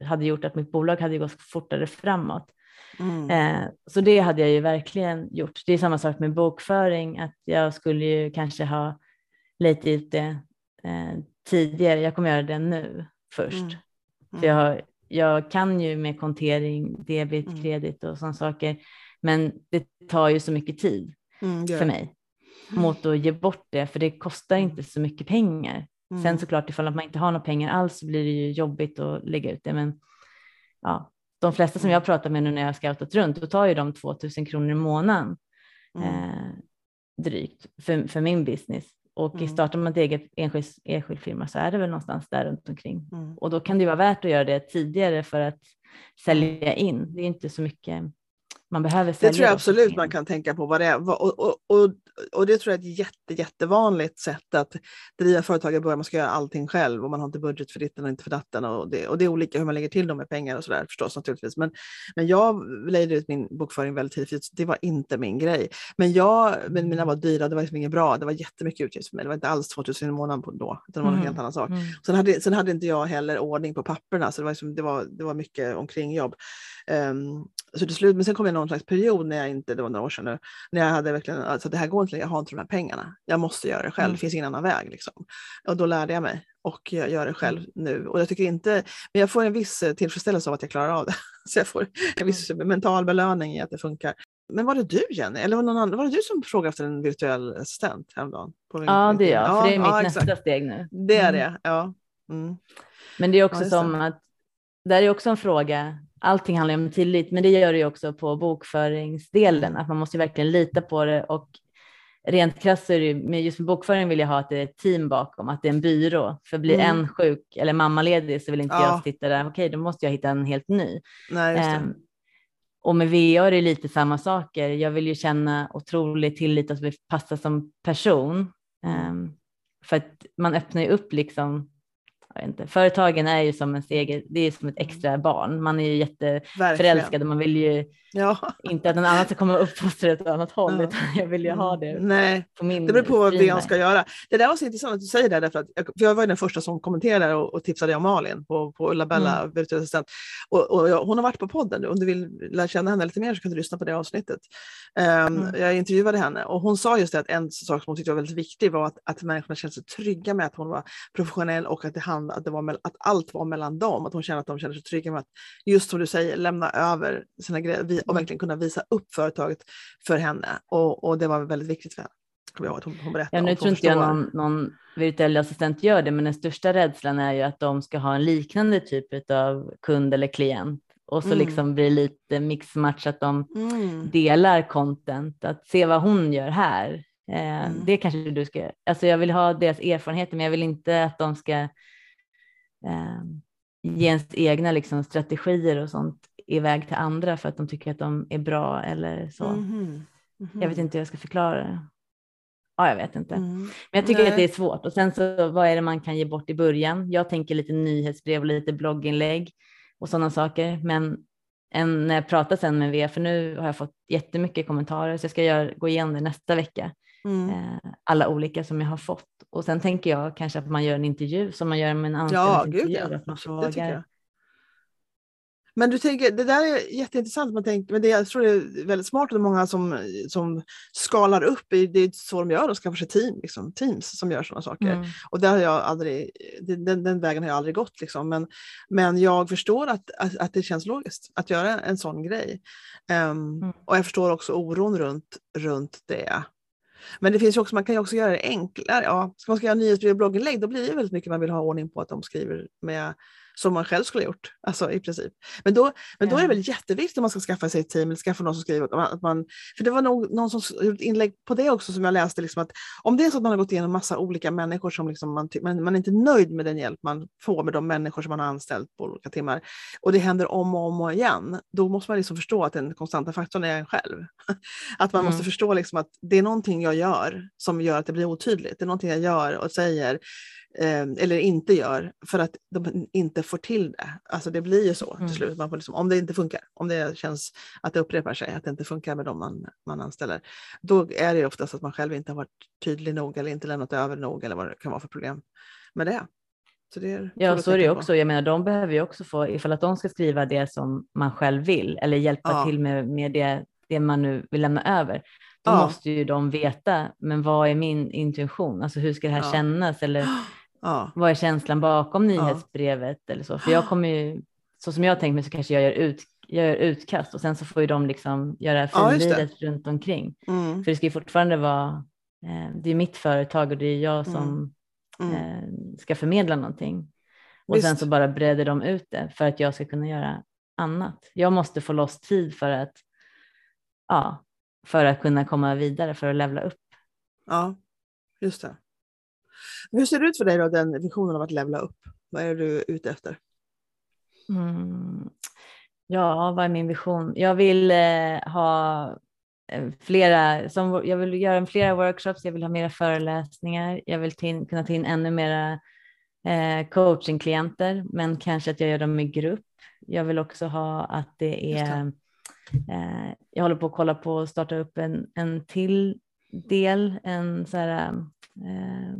hade gjort att mitt bolag hade gått fortare framåt. Mm. Eh, så det hade jag ju verkligen gjort. Det är samma sak med bokföring, att jag skulle ju kanske ha lite ut det eh, tidigare. Jag kommer göra det nu först. Mm. För jag, har, jag kan ju med kontering, debit, mm. kredit och sådana saker men det tar ju så mycket tid mm, för mig mot att ge bort det, för det kostar mm. inte så mycket pengar. Mm. Sen såklart ifall man inte har några pengar alls så blir det ju jobbigt att lägga ut det. Men ja, de flesta som jag pratar med nu när jag har scoutat runt, då tar ju de 2000 kronor i månaden mm. eh, drygt för, för min business. Och mm. startar man ett eget enskild, enskild firma så är det väl någonstans där runt omkring. Mm. Och då kan det ju vara värt att göra det tidigare för att sälja in. Det är inte så mycket man behöver Det tror jag absolut man kan tänka på vad det är. Och, och, och, och det tror jag är ett jätte, jättevanligt sätt att driva företag i början. Man ska göra allting själv och man har inte budget för ditten och inte för datten. Och det, och det är olika hur man lägger till dem med pengar och sådär förstås naturligtvis. Men, men jag lejde ut min bokföring väldigt tidigt, det var inte min grej. Men, jag, men mina var dyra, det var liksom inget bra. Det var jättemycket utgifter för mig. Det var inte alls 2000 i månaden på då, utan det var en mm. helt annan sak. Mm. Sen, hade, sen hade inte jag heller ordning på papperna, så det var, liksom, det var, det var mycket omkring jobb. Um, så till slut, men sen kom jag någon slags period när jag inte, det var några år sedan nu, när jag hade verkligen, alltså det här går inte, jag har inte de här pengarna. Jag måste göra det själv, mm. det finns ingen annan väg. Liksom. Och då lärde jag mig och jag gör det själv mm. nu. Och jag tycker inte, men jag får en viss eh, tillfredsställelse av att jag klarar av det. Så jag får en viss mm. mental belöning i att det funkar. Men var det du Jenny, eller var någon annan, var det du som frågade efter en virtuell assistent häromdagen? ja, det är jag, för det är mitt ja, nästa steg nu. Det är det, ja. Mm. Men det är också ja, som att, det är också en fråga allting handlar om tillit, men det gör det ju också på bokföringsdelen, att man måste verkligen lita på det och rent krasst är det med just med bokföring vill jag ha att det är ett team bakom, att det är en byrå. För blir mm. en sjuk eller mammaledig så vill inte ja. jag sitta där, okej okay, då måste jag hitta en helt ny. Nej, um, och med VA är det lite samma saker. Jag vill ju känna otrolig tillit att vi passar som person. Um, för att man öppnar ju upp liksom inte, företagen är ju som en steg, det är som ett extra barn. Man är ju jätteförälskad och man vill ju ja. inte att någon annan ska komma och uppfostra åt ett annat håll, ja. utan jag vill ju ha det Nej. på min Det beror på vad Björn ska göra. Det där var så intressant att du säger det, därför att jag, för jag var den första som kommenterade och, och tipsade om Malin på, på Ulla-Bella, mm. virtuell assistent. Och, och jag, hon har varit på podden nu, om du vill lära känna henne lite mer så kan du lyssna på det avsnittet. Um, mm. Jag intervjuade henne och hon sa just det att en sak som hon tyckte var väldigt viktig var att, att människorna kände sig trygga med att hon var professionell och att, det hand, att, det var, att allt var mellan dem. Att hon kände att de kände sig trygga med att, just som du säger, lämna över sina grejer och mm. verkligen kunna visa upp företaget för henne. Och, och det var väldigt viktigt för henne. Jag hon, hon ja, nu tror inte jag någon, någon virtuell assistent gör det, men den största rädslan är ju att de ska ha en liknande typ av kund eller klient och så Mm. liksom blir lite mixmatch att de Mm. delar content, att se vad hon gör här. Eh, Mm. Det kanske du ska, alltså jag vill ha deras erfarenheter men jag vill inte att de ska ge ens egna liksom, strategier och sånt iväg till andra för att de tycker att de är bra eller så. Mhm. Mhm. Jag vet inte hur jag ska förklara det. Ja, jag vet inte. Mm. Men jag tycker Nej. att det är svårt. Och sen så vad är det man kan ge bort i början? Jag tänker lite nyhetsbrev och lite blogginlägg och sådana saker. Men en, när jag pratar sen med V, för nu har jag fått jättemycket kommentarer så jag ska göra, gå igenom det nästa vecka. Mm. Eh, alla olika som jag har fått. Och sen tänker jag kanske att man gör en intervju som man gör med en Ja, anställningsintervju. gud ja. Att man frågar. jag. Men du tänker, det där är jätteintressant. Man tänker, men det, jag tror det är väldigt smart och är många som, som skalar upp. i- Det är så de gör, de skaffar sig team, liksom, teams som gör sådana saker. Mm. Och där har jag aldrig, den, den, vägen har jag aldrig gått. Liksom. Men, men jag förstår att, att, att det känns logiskt att göra en sån grej. Ehm, Mm. Och jag förstår också oron runt, runt det. Men det finns ju också, man kan ju också göra det enklare. Ja, ska man göra nyhetsbrev och blogginlägg då blir det väldigt mycket man vill ha ordning på att de skriver med som man själv skulle ha gjort, alltså i princip. Men då, men då är det väl jätteviktigt om man ska skaffa sig ett team eller skaffa någon som skriver, att man- för det var nog någon som gjorde ett inlägg på det också som jag läste, liksom att om det är så att man har gått igenom massa olika människor som liksom man, man, man är inte nöjd med den hjälp man får med de människor som man har anställt på olika timmar och det händer om och om och igen, då måste man liksom förstå att den konstanta faktorn är en själv. Att man måste Mm. förstå liksom att det är någonting jag gör som gör att det blir otydligt. Det är någonting jag gör och säger eller inte gör för att de inte får till det. Alltså det blir ju så Mm. till slut. Man får liksom, om det inte funkar, om det känns att det upprepar sig, att det inte funkar med dem man, man anställer, då är det ju oftast att man själv inte har varit tydlig nog eller inte lämnat över nog eller vad det kan vara för problem med det. Så det är Ja, så är det ju också. Jag menar, de behöver ju också få, ifall att de ska skriva det som man själv vill eller hjälpa Ja. till med, med det, det man nu vill lämna över. Då Ja. måste ju de veta, men vad är min intention? Alltså hur ska det här Ja. kännas? Eller Ja, vad är känslan bakom nyhetsbrevet? Eller så. För jag kommer ju, så som jag tänkt mig så kanske jag gör, ut, jag gör utkast och sen så får ju de liksom göra Ja, finliret runt omkring. mm, För det ska ju fortfarande vara, eh, det är mitt företag och det är jag som mm. eh, ska förmedla någonting. Och sen Visst. så bara breder de ut det för att jag ska kunna göra annat. Jag måste få loss tid för att, ja, för att kunna komma vidare, för att levla upp. Ja, just det. Hur ser det ut för dig då, den visionen av att levla upp? Vad är du ute efter? Mm. Ja, vad är min vision? Jag vill eh, ha eh, flera, som, jag vill göra flera workshops, jag vill ha mera föreläsningar, jag vill ta in, kunna ta in ännu mera eh, coachingklienter, men kanske att jag gör dem i grupp. Jag vill också ha att det. är, eh, jag håller på att kolla på att starta upp en, en till del, en så här, eh,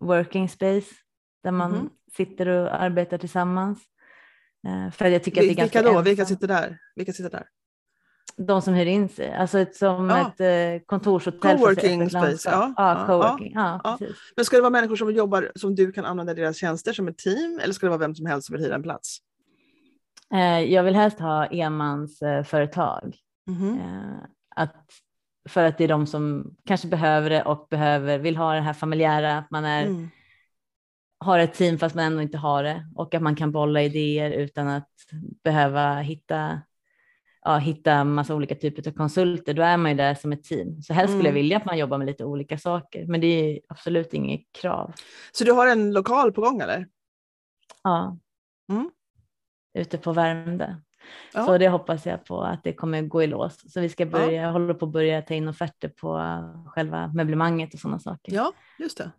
working space där man Mhm. sitter och arbetar tillsammans. Eh, för jag tycker att det är Vil- Vilka då? Vilka sitter där? Vilka sitter där? De som hyr in sig, alltså ett, som Ja. ett eh, kontorshotell. Coworking space, ja, Ja, ja, coworking. Ja, ja. precis. Men ska det vara människor som jobbar som du kan använda deras tjänster som ett team eller ska det vara vem som helst som vill hyra en plats? Eh, jag vill helst ha enmansföretag. Eh, att, för att det är de som kanske behöver det och behöver, vill ha det här familjära, att man är, Mm. har ett team fast man ändå inte har det och att man kan bolla idéer utan att behöva hitta ja, hitta massa olika typer av konsulter, då är man ju där som ett team. Så helst skulle jag Mm. vilja att man jobbar med lite olika saker, men det är absolut inget krav. Så du har en lokal på gång eller? Ja. Mm. Ute på Värmdö. Ja. Så det hoppas jag på att det kommer gå i lås. Så vi ska börja, jag håller på att börja ta in offerter på själva möblemanget och sådana saker. Ja, just det.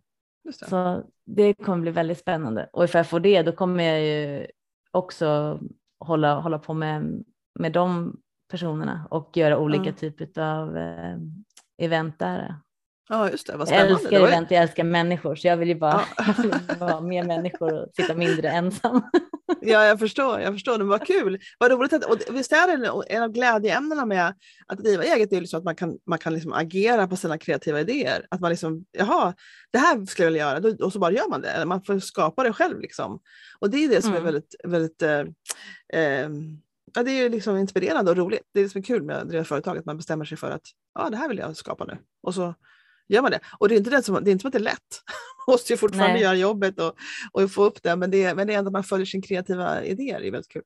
Just det. Så det kommer bli väldigt spännande. Och ifall jag får det, då kommer jag ju också hålla, hålla på med, med de personerna och göra olika Ja. typer av eh, event där. Ja, just det. Vad Jag älskar Det var ju- event, jag älskar människor, så jag vill ju bara Ja. vill vara med människor och sitta mindre ensam. Ja, jag förstår. Jag förstår. Men vad kul. Vad roligt. Att, och visst är det en- av glädjeämnena med att driva eget, det är liksom att man kan, man kan liksom agera på sina kreativa idéer. Att man liksom, jaha, det här skulle jag vilja göra. Och så bara gör man det. Eller man får skapa det själv. Liksom. Och det är det som är Mm. väldigt, väldigt eh, eh, ja, det är liksom inspirerande och roligt. Det är det som är kul med att driva företag, att man bestämmer sig för att ja, det här vill jag skapa nu. Och så gör man det. Och det är inte, det som, det är inte som att det är lätt. Man måste ju fortfarande Nej. göra jobbet och, och få upp det. Men det, men det är ändå att man följer sin kreativa idéer. Det är väldigt kul.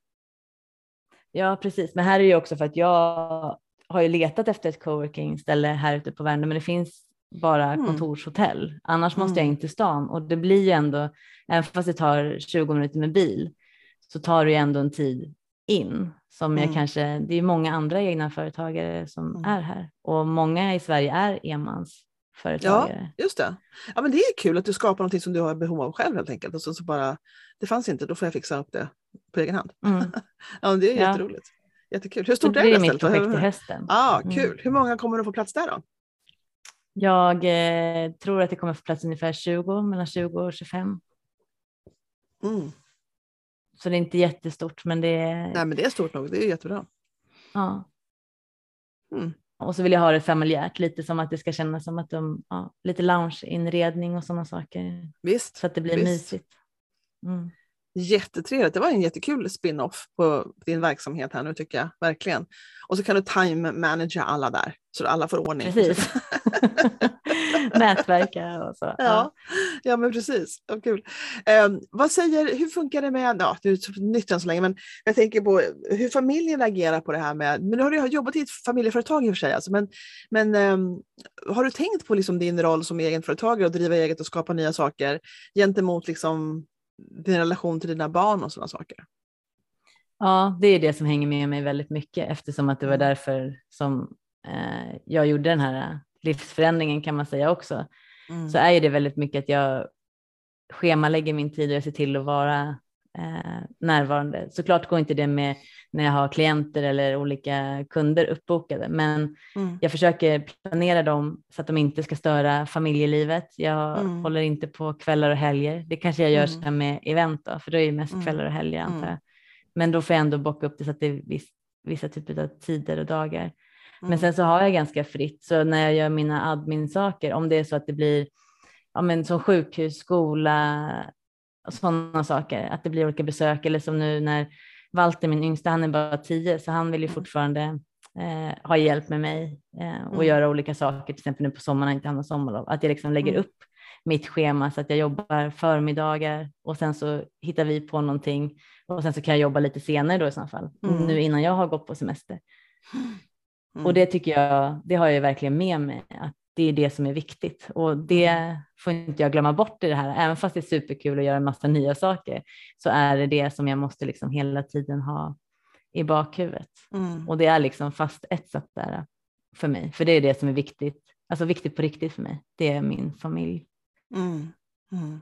Ja, precis. Men här är det också för att jag har ju letat efter ett coworking ställe här ute på Värmdö, men det finns bara mm. kontorshotell. Annars måste jag mm. in till stan och det blir ju ändå, även fast det tar 20 minuter med bil, så tar det ju ändå en tid in som mm. jag kanske, det är många andra egna företagare som mm. är här och många i Sverige är enmansföretagare. Ja, just det. Ja, men det är kul att du skapar någonting som du har behov av själv helt enkelt och så, så bara, det fanns inte, då får jag fixa upp det på egen hand. Mm. ja, det är ja. jätteroligt. Jättekul. Hur stort det är det? Det blir mitt projekt i hösten. ah, kul. Mm. Hur många kommer att få plats där då? Jag eh, tror att det kommer få plats ungefär 20, mellan 20 och 25. Mm. Så det är inte jättestort men det är... Nej men det är stort nog, det är jättebra. Ja. Mm. Och så vill jag ha det familjärt, lite som att det ska kännas som att de, ja, lite loungeinredning och sådana saker. Visst. Så att det blir visst. mysigt. Mm. Jättetrevligt, det var en jättekul spin-off på din verksamhet här nu tycker jag, verkligen. Och så kan du time managera alla där, så alla får ordning. Precis. Nätverka och så. Ja, ja. men precis. Ja, kul. Um, vad säger, hur funkar det med, ja, du är nytt än så länge, men jag tänker på hur familjen agerar på det här med, men nu har du jobbat i ett familjeföretag i och för sig, alltså, men, men um, har du tänkt på liksom din roll som egenföretagare och driva eget och skapa nya saker gentemot liksom din relation till dina barn och sådana saker? Ja, det är det som hänger med mig väldigt mycket eftersom att det var mm. därför som eh, jag gjorde den här livsförändringen kan man säga också. Mm. Så är det väldigt mycket att jag schemalägger min tid och jag ser till att vara eh, närvarande. Såklart går inte det med när jag har klienter eller olika kunder uppbokade, men mm. jag försöker planera dem så att de inte ska störa familjelivet. Jag mm. håller inte på kvällar och helger. Det kanske jag gör mm. med event då, för då är det mest mm. kvällar och helger antar mm. jag. Men då får jag ändå bocka upp det så att det är viss, vissa typer av tider och dagar. Men mm. sen så har jag ganska fritt, så när jag gör mina admin-saker, om det är så att det blir ja, men som sjukhus, skola, sådana saker, att det blir olika besök eller som nu när Walter, min yngsta, han är bara tio, så han vill ju mm. fortfarande eh, ha hjälp med mig eh, och mm. göra olika saker, till exempel nu på sommaren, inte han har sommarlov, att jag liksom lägger mm. upp mitt schema så att jag jobbar förmiddagar och sen så hittar vi på någonting och sen så kan jag jobba lite senare då i så fall, mm. nu innan jag har gått på semester. Mm. Och det tycker jag, det har jag verkligen med mig, att det är det som är viktigt och det mm. får inte jag glömma bort i det här. Även fast det är superkul att göra en massa nya saker så är det det som jag måste liksom hela tiden ha i bakhuvudet. Mm. Och det är liksom fast etsat där för mig, för det är det som är viktigt, alltså viktigt på riktigt för mig. Det är min familj. Mm. mm.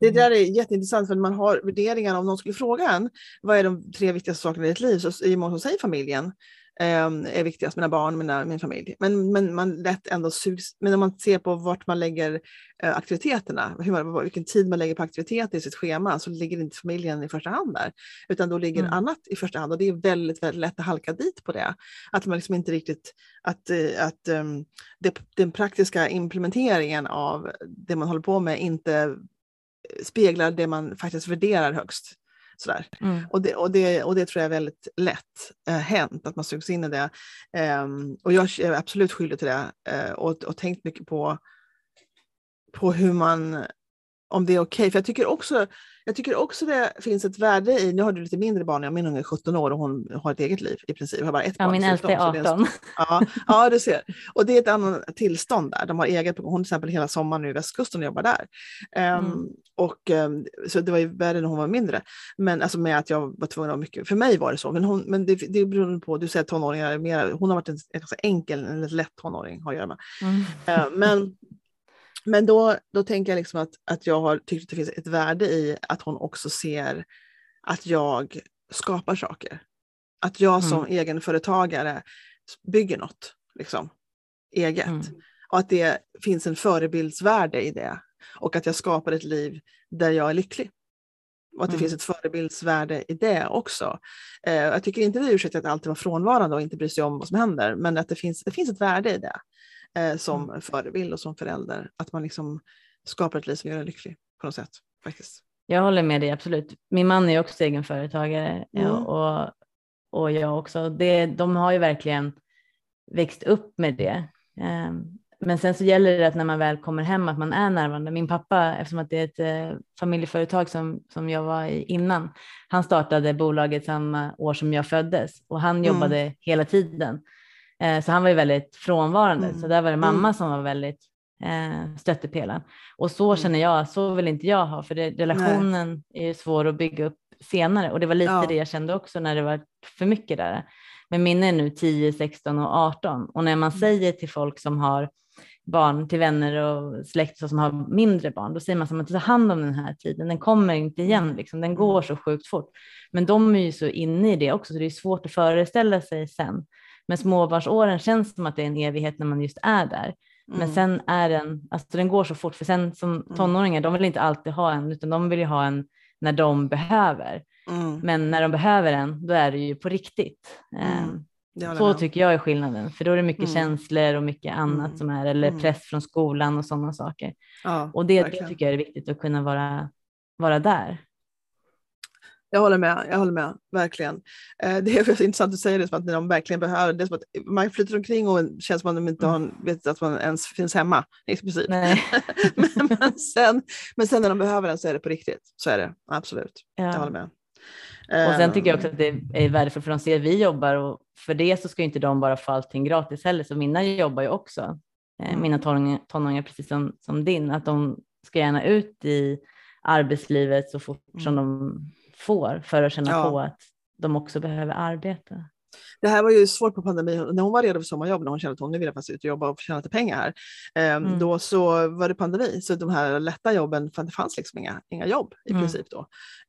Det där är jätteintressant för man har värderingar, om någon skulle fråga en, vad är de tre viktigaste sakerna i ditt liv, så är många som säger familjen. Ehm, är viktigast, mina barn, mina, min familj. Men, men man lätt ändå sugs, men när man ser på vart man lägger eh, aktiviteterna, hur man, vilken tid man lägger på aktiviteter i sitt schema, så ligger inte familjen i första hand där, utan då ligger mm. annat i första hand och det är väldigt, väldigt lätt att halka dit på det. Att man liksom inte riktigt, att, eh, att um, det, den praktiska implementeringen av det man håller på med inte speglar det man faktiskt värderar högst. Sådär. Mm. Och, det, och, det, och det tror jag är väldigt lätt äh, hänt, att man sugs in i det. Um, och jag är absolut skyldig till det uh, och, och tänkt mycket på, på hur man, om det är okej. Okay. För jag tycker också jag tycker också det finns ett värde i, nu har du lite mindre barn, min unge är 17 år och hon har ett eget liv i princip. har bara ett ja, barn, min äldsta är 18. Är ja, ja, du ser. Och det är ett annat tillstånd där. De har eget, hon till exempel hela sommaren nu i västkusten och jobbar där. Um, mm. och, um, så det var ju värre när hon var mindre. Men alltså med att jag var tvungen att mycket, för mig var det så. Men, hon, men det, det beror på, du säger att tonåringar är mer, hon har varit en, en ganska enkel, en lätt tonåring har att göra med. Mm. Uh, men men då, då tänker jag liksom att, att jag har tyckt att det finns ett värde i att hon också ser att jag skapar saker. Att jag som mm. egenföretagare bygger något liksom, eget. Mm. Och att det finns en förebildsvärde i det. Och att jag skapar ett liv där jag är lycklig. Och att det mm. finns ett förebildsvärde i det också. Eh, jag tycker inte det är ursäkt att alltid vara frånvarande och inte bry sig om vad som händer, men att det finns, det finns ett värde i det eh, som mm. förebild och som förälder. Att man liksom skapar ett liv som gör en lycklig på något sätt. faktiskt. Jag håller med dig absolut. Min man är också egenföretagare mm. och, och jag också. Det, de har ju verkligen växt upp med det. Eh, men sen så gäller det att när man väl kommer hem att man är närvarande. Min pappa, eftersom att det är ett eh, familjeföretag som, som jag var i innan, han startade bolaget samma år som jag föddes och han mm. jobbade hela tiden. Eh, så han var ju väldigt frånvarande, mm. så där var det mamma mm. som var väldigt eh, stöttepelaren. Och så mm. känner jag, så vill inte jag ha, för det, relationen Nej. är ju svår att bygga upp senare och det var lite ja. det jag kände också när det var för mycket där. Men min är nu 10, 16 och 18 och när man mm. säger till folk som har barn till vänner och släkt som har mindre barn, då säger man att ta hand om den här tiden, den kommer inte igen, mm. liksom. den går så sjukt fort. Men de är ju så inne i det också, så det är svårt att föreställa sig sen. Men småbarnsåren känns som att det är en evighet när man just är där. Men mm. sen är den, alltså den går så fort, för sen som mm. tonåringar, de vill inte alltid ha en, utan de vill ju ha en när de behöver. Mm. Men när de behöver en, då är det ju på riktigt. Mm. Ehm, så tycker jag är skillnaden, för då är det mycket mm. känslor och mycket annat mm. som är, eller press från skolan och sådana saker. Ja, och det, det, tycker jag är viktigt att kunna vara, vara där. Jag håller med, jag håller med, verkligen. Eh, det är intressant att säga det, som att de verkligen behöver det. Är som att man flyter omkring och känns som att de inte har, vet att man ens finns hemma. Explicit. men, men, sen, men sen när de behöver den så är det på riktigt. Så är det, absolut. Ja. Jag håller med. Och sen tycker jag också att det är värdefullt för de ser att vi jobbar och för det så ska inte de bara få allting gratis heller. Så mina jobbar ju också, eh, mm. mina tonåringar, tonåringar precis som, som din, att de ska gärna ut i arbetslivet så fort mm. som de får för att känna ja. på att de också behöver arbeta. Det här var ju svårt på pandemin. När hon var redo för sommarjobb, när hon kände att hon nu vill faktiskt ut och jobba och tjäna lite pengar här, eh, mm. då så var det pandemi. Så de här lätta jobben, för det fanns liksom inga, inga jobb i mm. princip då.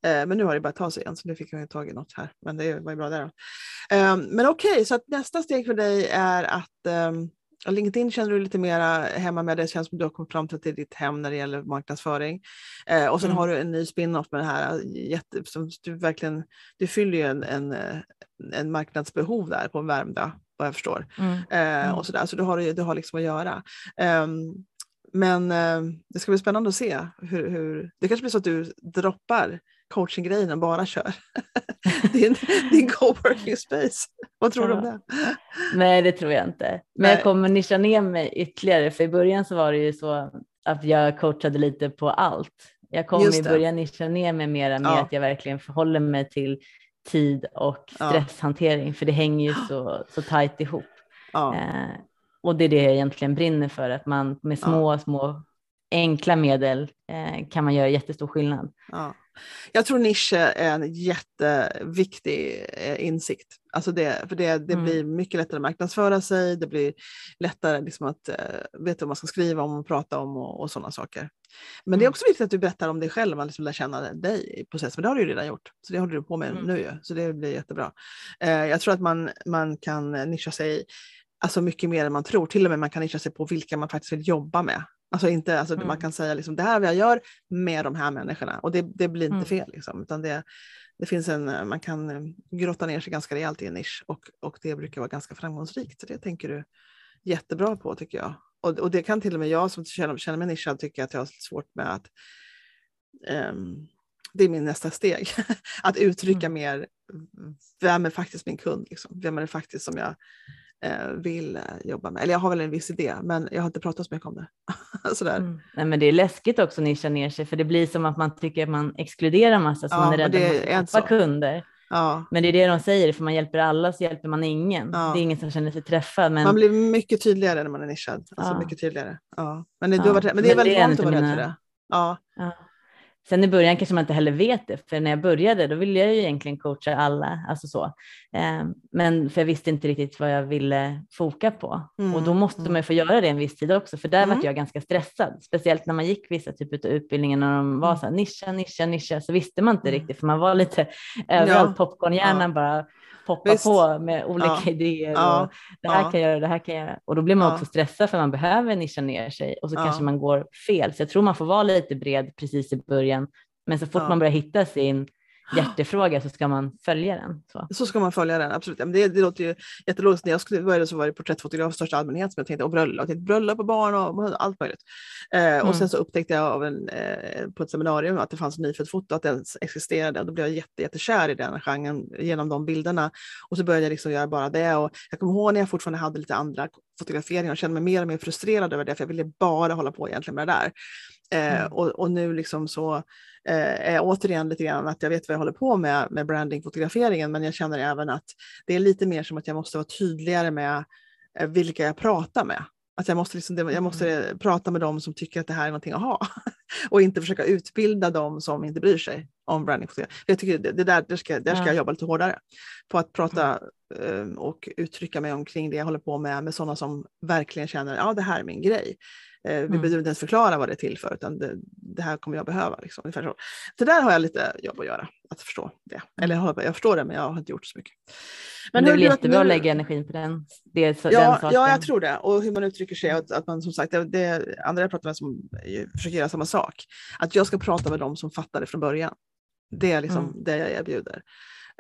Eh, men nu har det börjat ta sig igen, så nu fick jag tag i något här. Men det var ju bra där. Eh, men okej, okay, så nästa steg för dig är att ehm, LinkedIn känner du lite mer hemma med. Det känns som du har kommit fram till att det är ditt hem när det gäller marknadsföring. Eh, och sen mm. har du en ny spin-off med det här. Jätte, som du, verkligen, du fyller ju en, en, en marknadsbehov där på Värmdö, vad jag förstår. Mm. Eh, mm. och så, där. så du har, du har liksom att göra. Um, men eh, det ska bli spännande att se hur, hur, det kanske blir så att du droppar coachinggrejen och bara kör din, din co-working space. Vad tror ja. du om det? Nej, det tror jag inte. Men Nej. jag kommer nischa ner mig ytterligare, för i början så var det ju så att jag coachade lite på allt. Jag kommer i början nischa ner mig mer med ja. att jag verkligen förhåller mig till tid och stresshantering, ja. för det hänger ju så, så tajt ihop. Ja. Eh, och det är det jag egentligen brinner för, att man med små, små enkla medel eh, kan man göra jättestor skillnad. Ja. Jag tror nisch är en jätteviktig eh, insikt. Alltså det, för det, det mm. blir mycket lättare att marknadsföra sig, det blir lättare liksom att uh, veta vad man ska skriva om och prata om och, och sådana saker. Men mm. det är mm. också viktigt att du berättar om dig själv, man liksom lär känna dig i processen, för det har du ju redan gjort. Så det håller du på med mm. nu ju, så det blir jättebra. Uh, jag tror att man, man kan nischa sig alltså mycket mer än man tror, till och med man kan nischa sig på vilka man faktiskt vill jobba med. Alltså inte, alltså mm. man kan säga liksom, det här jag gör med de här människorna och det, det blir inte mm. fel. Liksom, utan det, det finns en, man kan eh, grotta ner sig ganska rejält i en nisch och, och det brukar vara ganska framgångsrikt. Så det tänker du jättebra på tycker jag. Och, och det kan till och med jag som känner, känner mig nischad tycka att jag har svårt med att um, det är min nästa steg. att uttrycka mm. mer, vem är faktiskt min kund? Liksom? Vem är det faktiskt som jag Eh, vill eh, jobba med. Eller jag har väl en viss idé, men jag har inte pratat så mycket om det. Sådär. Mm. Nej, men det är läskigt också att nischa ner sig, för det blir som att man tycker att man exkluderar massa, så ja, man är rädd att man tappar kunder. Ja. Men det är det de säger, för man hjälper alla så hjälper man ingen. Ja. Det är ingen som känner sig träffad. Men... Man blir mycket tydligare när man är nischad. Alltså ja. mycket tydligare. Ja. Men, det, varit, men det är men väldigt vanligt att vara rädd för det. Ja. Sen i början kanske man inte heller vet det, för när jag började då ville jag ju egentligen coacha alla, alltså så. Eh, men för jag visste inte riktigt vad jag ville foka på mm. och då måste man ju få göra det en viss tid också, för där mm. var jag ganska stressad, speciellt när man gick vissa typer av utbildningar när de var mm. så här nischa, nischa, nischa, så visste man inte mm. riktigt, för man var lite överallt, ja. popcornhjärnan ja. bara poppa Visst. på med olika ja. idéer. Ja. Och det här ja. kan jag göra, det här kan jag göra. Och då blir man också stressad för man behöver nischa ner sig och så kanske man går fel. Så jag tror man får vara lite bred precis i början. Men så fort man börjar hitta sin hjärtefråga så ska man följa den. Så, så ska man följa den, absolut. det, det låter ju jättelogiskt. När jag skulle började så var det porträttfotograf i största allmänhet som jag tänkte, och bröllop, jag bröllop och barn och allt möjligt. Eh, mm. Och sen så upptäckte jag av en, eh, på ett seminarium att det fanns nyfött foto, att den existerade. Då blev jag jätte, jättekär i den genren genom de bilderna. Och så började jag liksom göra bara det. Och jag kommer ihåg när jag fortfarande hade lite andra fotograferingar och kände mig mer och mer frustrerad över det, för jag ville bara hålla på egentligen med det där. Eh, mm. och, och, nu liksom så eh, är återigen lite grann att jag vet vad jag håller på med med brandingfotograferingen, men jag känner även att det är lite mer som att jag måste vara tydligare med eh, vilka jag pratar med. Att jag måste, liksom, jag måste mm. prata med dem som tycker att det här är någonting att ha och inte försöka utbilda dem som inte bryr sig om brandingfotografering. Jag tycker det, det där, där ska, där ska ja. jag jobba lite hårdare på att prata mm. och uttrycka mig omkring det jag håller på med med sådana som verkligen känner att ja, det här är min grej. Eh, vi mm. behöver inte ens förklara vad det är till för, utan det, det här kommer jag behöva. Liksom, ungefär så. så där har jag lite jobb att göra, att förstå det. Mm. Eller jag förstår det, men jag har inte gjort så mycket. Men, men det är väl jättebra att lägga energin på den, det, ja, den saken. Ja, jag tror det. Och hur man uttrycker sig. Att, att man som sagt, det, det andra jag pratar med som försöker göra samma sak. Att jag ska prata med dem som fattar det från början. Det är liksom mm. det jag erbjuder.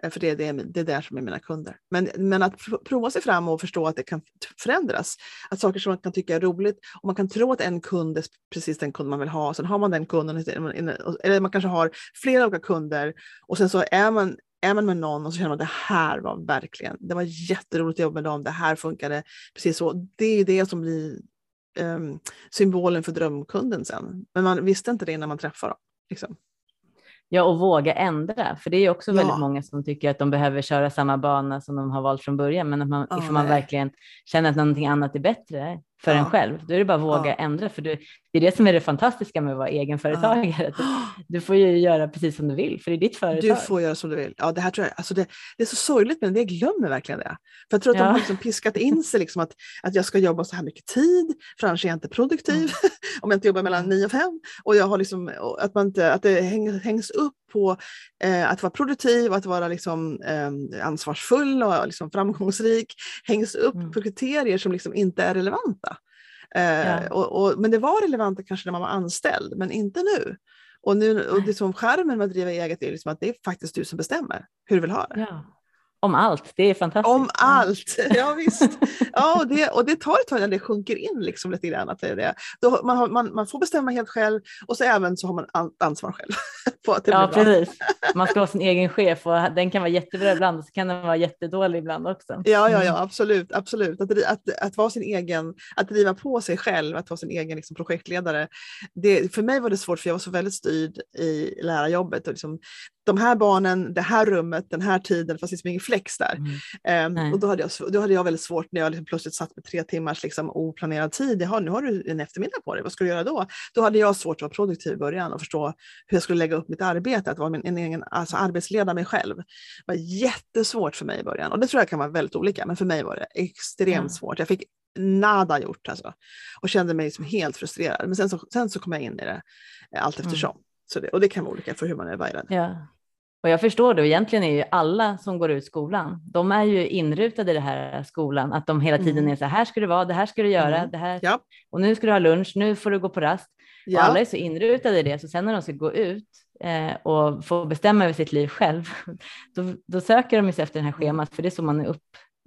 Eh, för det är, det, det är där som är mina kunder. Men, men att prova sig fram och förstå att det kan förändras. Att saker som man kan tycka är roligt och man kan tro att en kund är precis den kund man vill ha. Sen har man den kunden, eller man kanske har flera olika kunder och sen så är man är man med någon och så känner man att det här var verkligen, det var jätteroligt att jobba med dem, det här funkade precis så. Det är det som blir um, symbolen för drömkunden sen. Men man visste inte det innan man träffade dem. Liksom. Ja, och våga ändra, för det är också ja. väldigt många som tycker att de behöver köra samma bana som de har valt från början, men att man, oh, ifall man verkligen känner att någonting annat är bättre för ja. en själv, då är det bara att våga ja. ändra, för du, det är det som är det fantastiska med att vara egenföretagare. Ja. Du får ju göra precis som du vill, för det är ditt företag. Du får göra som du vill. Ja, det här tror jag, alltså det, det är så sorgligt, men jag glömmer verkligen det. För jag tror att de har liksom piskat in sig, liksom att, att jag ska jobba så här mycket tid, för annars är jag inte produktiv, mm. om jag inte jobbar mellan 9 och 5. Och jag har liksom, att, man inte, att det häng, hängs upp på eh, att vara produktiv och att vara liksom, eh, ansvarsfull och liksom framgångsrik, hängs upp mm. på kriterier som liksom inte är relevanta. Eh, ja. och, och, men det var relevanta kanske när man var anställd, men inte nu. Och, nu, och det som skärmen med att driva eget är liksom att det är faktiskt du som bestämmer hur du vill ha det. Ja. Om allt, det är fantastiskt. Om allt, ja visst. Ja, och, det, och det tar ett tag innan det sjunker in liksom lite grann. Att det är det. Då, man, har, man, man får bestämma helt själv och så även så har man ansvar själv. På att det ja, precis. Man ska vara sin egen chef och den kan vara jättebra ibland och så kan den vara jättedålig ibland också. Ja, ja, ja mm. absolut. absolut. Att, att, att vara sin egen, att driva på sig själv, att vara sin egen liksom, projektledare. Det, för mig var det svårt för jag var så väldigt styrd i lärarjobbet. Och liksom, de här barnen, det här rummet, den här tiden, det fanns liksom ingen flex där. Mm. Um, och då hade, jag, då hade jag väldigt svårt när jag liksom plötsligt satt med tre timmars liksom oplanerad tid. Jaha, nu har du en eftermiddag på dig, vad ska du göra då? Då hade jag svårt att vara produktiv i början och förstå hur jag skulle lägga upp mitt arbete, att vara min en egen alltså arbetsleda mig själv. Det var jättesvårt för mig i början och det tror jag kan vara väldigt olika, men för mig var det extremt mm. svårt. Jag fick nada gjort alltså, och kände mig liksom helt frustrerad. Men sen så, sen så kom jag in i det eh, allt mm. eftersom. Mm. Så det, och det kan vara olika för hur man är wired. Ja. Och jag förstår det, egentligen är ju alla som går ut skolan, de är ju inrutade i den här skolan, att de hela tiden mm. är så här ska det vara, det här ska du göra, mm. det här, ja. och nu ska du ha lunch, nu får du gå på rast. Ja. Och alla är så inrutade i det, så sen när de ska gå ut eh, och få bestämma över sitt liv själv, då, då söker de sig efter det här schemat, för det är så man är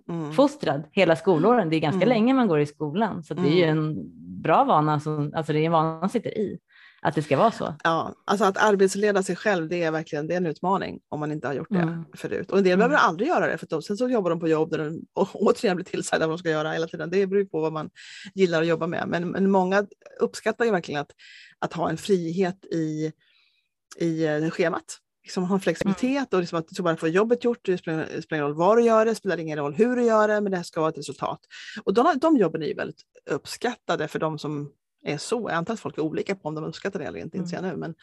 uppfostrad mm. hela skolåren. Det är ganska mm. länge man går i skolan, så det är ju mm. en bra vana, som, alltså det är en vana man sitter i att det ska vara så. Ja, alltså att arbetsleda sig själv, det är verkligen det är en utmaning om man inte har gjort det mm. förut. Och en del mm. behöver aldrig göra det, för då, sen så jobbar de på jobb där de återigen blir tillsagda vad de ska göra hela tiden. Det beror på vad man gillar att jobba med. Men, men många uppskattar ju verkligen att, att ha en frihet i, i eh, schemat. Liksom ha en flexibilitet mm. och liksom att du bara får jobbet gjort. Det spelar, spelar ingen roll vad du gör det, spelar ingen roll hur du gör det, men det ska vara ett resultat. Och de, de jobben är ju väldigt uppskattade för de som är så. Jag antar att folk är olika på om de uppskattar det eller inte, mm. inte nu. Men,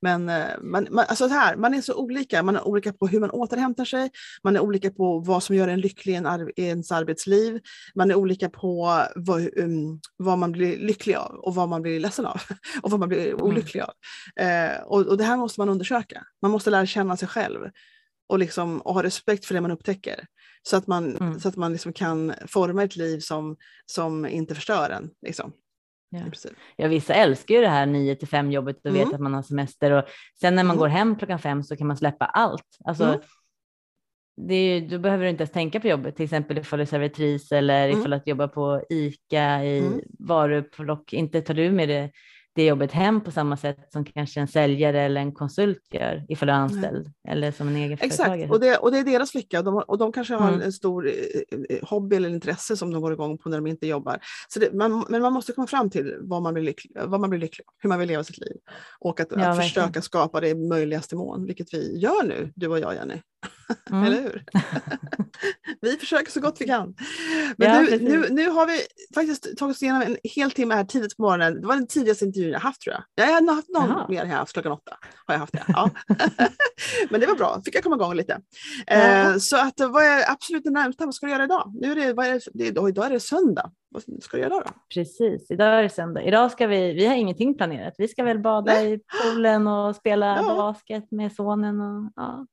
men eh, man, man, alltså här, man är så olika. Man är olika på hur man återhämtar sig. Man är olika på vad som gör en lycklig i, en i ens arbetsliv. Man är olika på vad, um, vad, man blir lycklig av och vad man blir ledsen av och vad man blir mm. olycklig av. Eh, och, och det här måste man undersöka. Man måste lära känna sig själv och, liksom, och ha respekt för det man upptäcker. Så att man, mm. så att man liksom kan forma ett liv som, som inte förstör en. Liksom. Ja. ja, vissa älskar ju det här 9 till 5 jobbet och mm. vet att man har semester och sen när man mm. går hem klockan fem så kan man släppa allt. Alltså, mm. det är, då behöver du inte ens tänka på jobbet, till exempel ifall du är servitris eller mm. ifall du jobbar på ICA i mm. varuplock, inte tar du med det det jobbet hem på samma sätt som kanske en säljare eller en konsult gör ifall du är anställd mm. eller som en egen Exakt, och det, och det är deras lycka och de, och de kanske har mm. en stor eh, eh, hobby eller intresse som de går igång på när de inte jobbar. Så det, man, men man måste komma fram till vad man, blir lycklig, vad man blir lycklig hur man vill leva sitt liv och att, ja, att försöka skapa det i möjligaste mån, vilket vi gör nu, du och jag Jenny. Mm. Eller hur? vi försöker så gott vi kan. Men ja, nu, nu, nu, har vi faktiskt tagit oss igenom en hel timme här tidigt på morgonen. Det var den tidigaste intervjun jag haft tror jag. Jag har haft någon Aha. mer här klockan åtta. Har jag haft det. Ja. Men det var bra, fick jag komma igång lite. Ja. Eh, så att, vad är absolut det närmsta? Vad ska du göra idag? Nu är det, är det, idag är det söndag. Vad ska du göra då? Precis, idag är det söndag. Idag ska vi, vi har ingenting planerat. Vi ska väl bada Nej. i poolen och spela ja. basket med sonen. Och, ja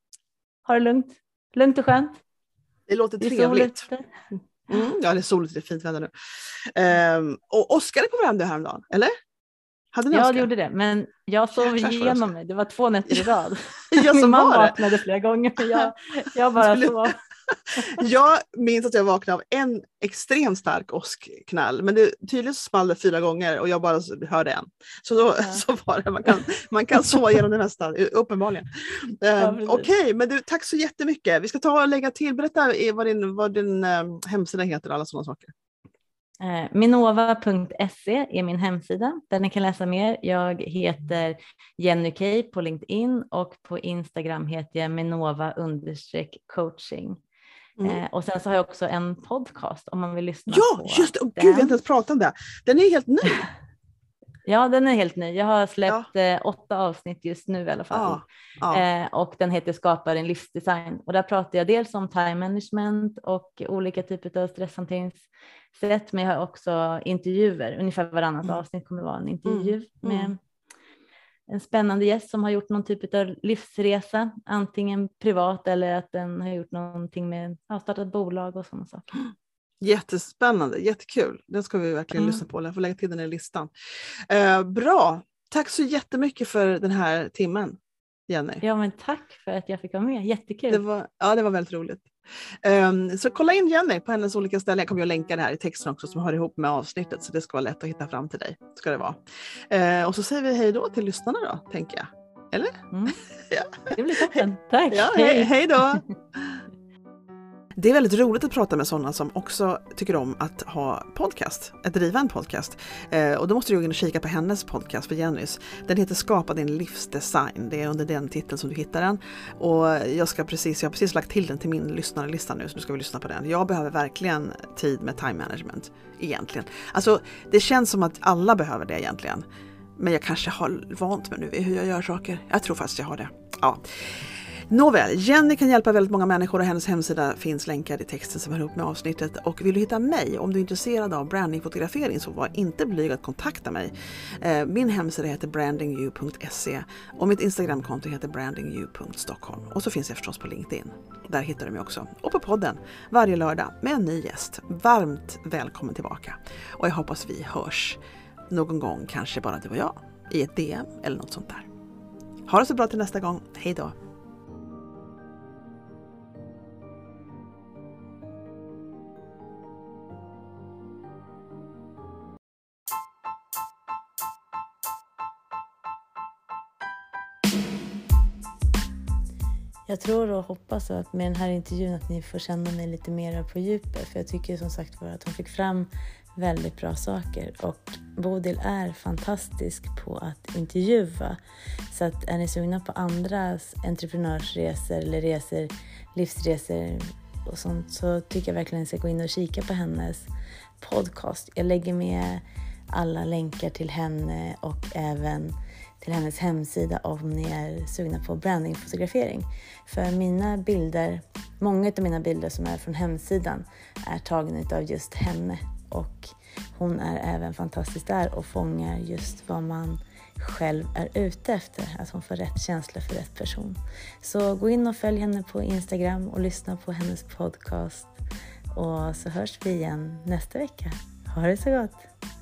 ha det lugnt. Lugnt och skönt. Det låter trevligt. Mm, ja, det är soligt, det är fint väder nu. Um, och Oskar kom hem häromdagen, eller? Hade ni ja, Oscar? det gjorde det, men jag sov igenom mig. Det var två nätter i rad. Min man vaknade flera gånger, jag, jag bara sov. jag minns att jag vaknade av en extremt stark åskknall, men det, tydligen small det fyra gånger och jag bara hörde en. Så då ja. så var det, man kan, man kan sova igenom det mesta, uppenbarligen. Ja, um, Okej, okay, men du, tack så jättemycket. Vi ska ta och lägga till, berätta vad din, vad din um, hemsida heter och alla sådana saker. Eh, Minova.se är min hemsida där ni kan läsa mer. Jag heter Jenny Kay på LinkedIn och på Instagram heter jag Minova coaching. Mm. Eh, och sen så har jag också en podcast om man vill lyssna ja, på just det! Oh, gud, vi har inte ens pratat om det. Den är helt ny. ja, den är helt ny. Jag har släppt ja. eh, åtta avsnitt just nu i alla fall. Ja. Eh, och den heter Skapa din livsdesign. Och där pratar jag dels om time management och olika typer av stresshanteringssätt. Men jag har också intervjuer. Ungefär varannat mm. avsnitt kommer vara en intervju mm. med mm en spännande gäst som har gjort någon typ av livsresa, antingen privat eller att den har gjort någonting med, har startat bolag och sådana saker. Jättespännande, jättekul. Den ska vi verkligen mm. lyssna på. Jag får lägga till den i listan. Eh, bra, tack så jättemycket för den här timmen. Jenny. Ja, men tack för att jag fick vara med. Jättekul. Det var, ja, det var väldigt roligt. Um, så kolla in Jenny på hennes olika ställen. Jag kommer att länka det här i texten också som hör ihop med avsnittet så det ska vara lätt att hitta fram till dig. Ska det vara. Uh, och så säger vi hej då till lyssnarna då, tänker jag. Eller? Mm. ja. Det blir toppen. Tack. Ja, hej, hej då. Det är väldigt roligt att prata med sådana som också tycker om att ha podcast, att driva en podcast. Eh, och då måste du gå in och kika på hennes podcast för Jennys. Den heter Skapa din livsdesign. Det är under den titeln som du hittar den. Och jag, ska precis, jag har precis lagt till den till min lyssnarlista nu så nu ska vi lyssna på den. Jag behöver verkligen tid med time management egentligen. Alltså det känns som att alla behöver det egentligen. Men jag kanske har vant mig nu vid hur jag gör saker. Jag tror faktiskt jag har det. Ja. Nåväl, Jenny kan hjälpa väldigt många människor och hennes hemsida finns länkad i texten som hör ihop med avsnittet. Och vill du hitta mig, om du är intresserad av brandingfotografering så var inte blyg att kontakta mig. Eh, min hemsida heter brandingyou.se och mitt Instagramkonto heter brandingyou.stockholm. Och så finns jag förstås på LinkedIn. Där hittar du mig också. Och på podden varje lördag med en ny gäst. Varmt välkommen tillbaka. Och jag hoppas vi hörs någon gång, kanske bara du och jag, i ett DM eller något sånt där. Ha det så bra till nästa gång. Hej då! Jag tror och hoppas att med den här intervjun att ni får känna mig lite mer på djupet. För jag tycker som sagt var att hon fick fram väldigt bra saker. Och Bodil är fantastisk på att intervjua. Så att är ni sugna på andras entreprenörsresor eller resor, livsresor och sånt så tycker jag verkligen att ni ska gå in och kika på hennes podcast. Jag lägger med alla länkar till henne och även till hennes hemsida om ni är sugna på brandingfotografering. För mina bilder, många av mina bilder som är från hemsidan är tagna av just henne och hon är även fantastisk där och fångar just vad man själv är ute efter, att hon får rätt känsla för rätt person. Så gå in och följ henne på Instagram och lyssna på hennes podcast och så hörs vi igen nästa vecka. Ha det så gott!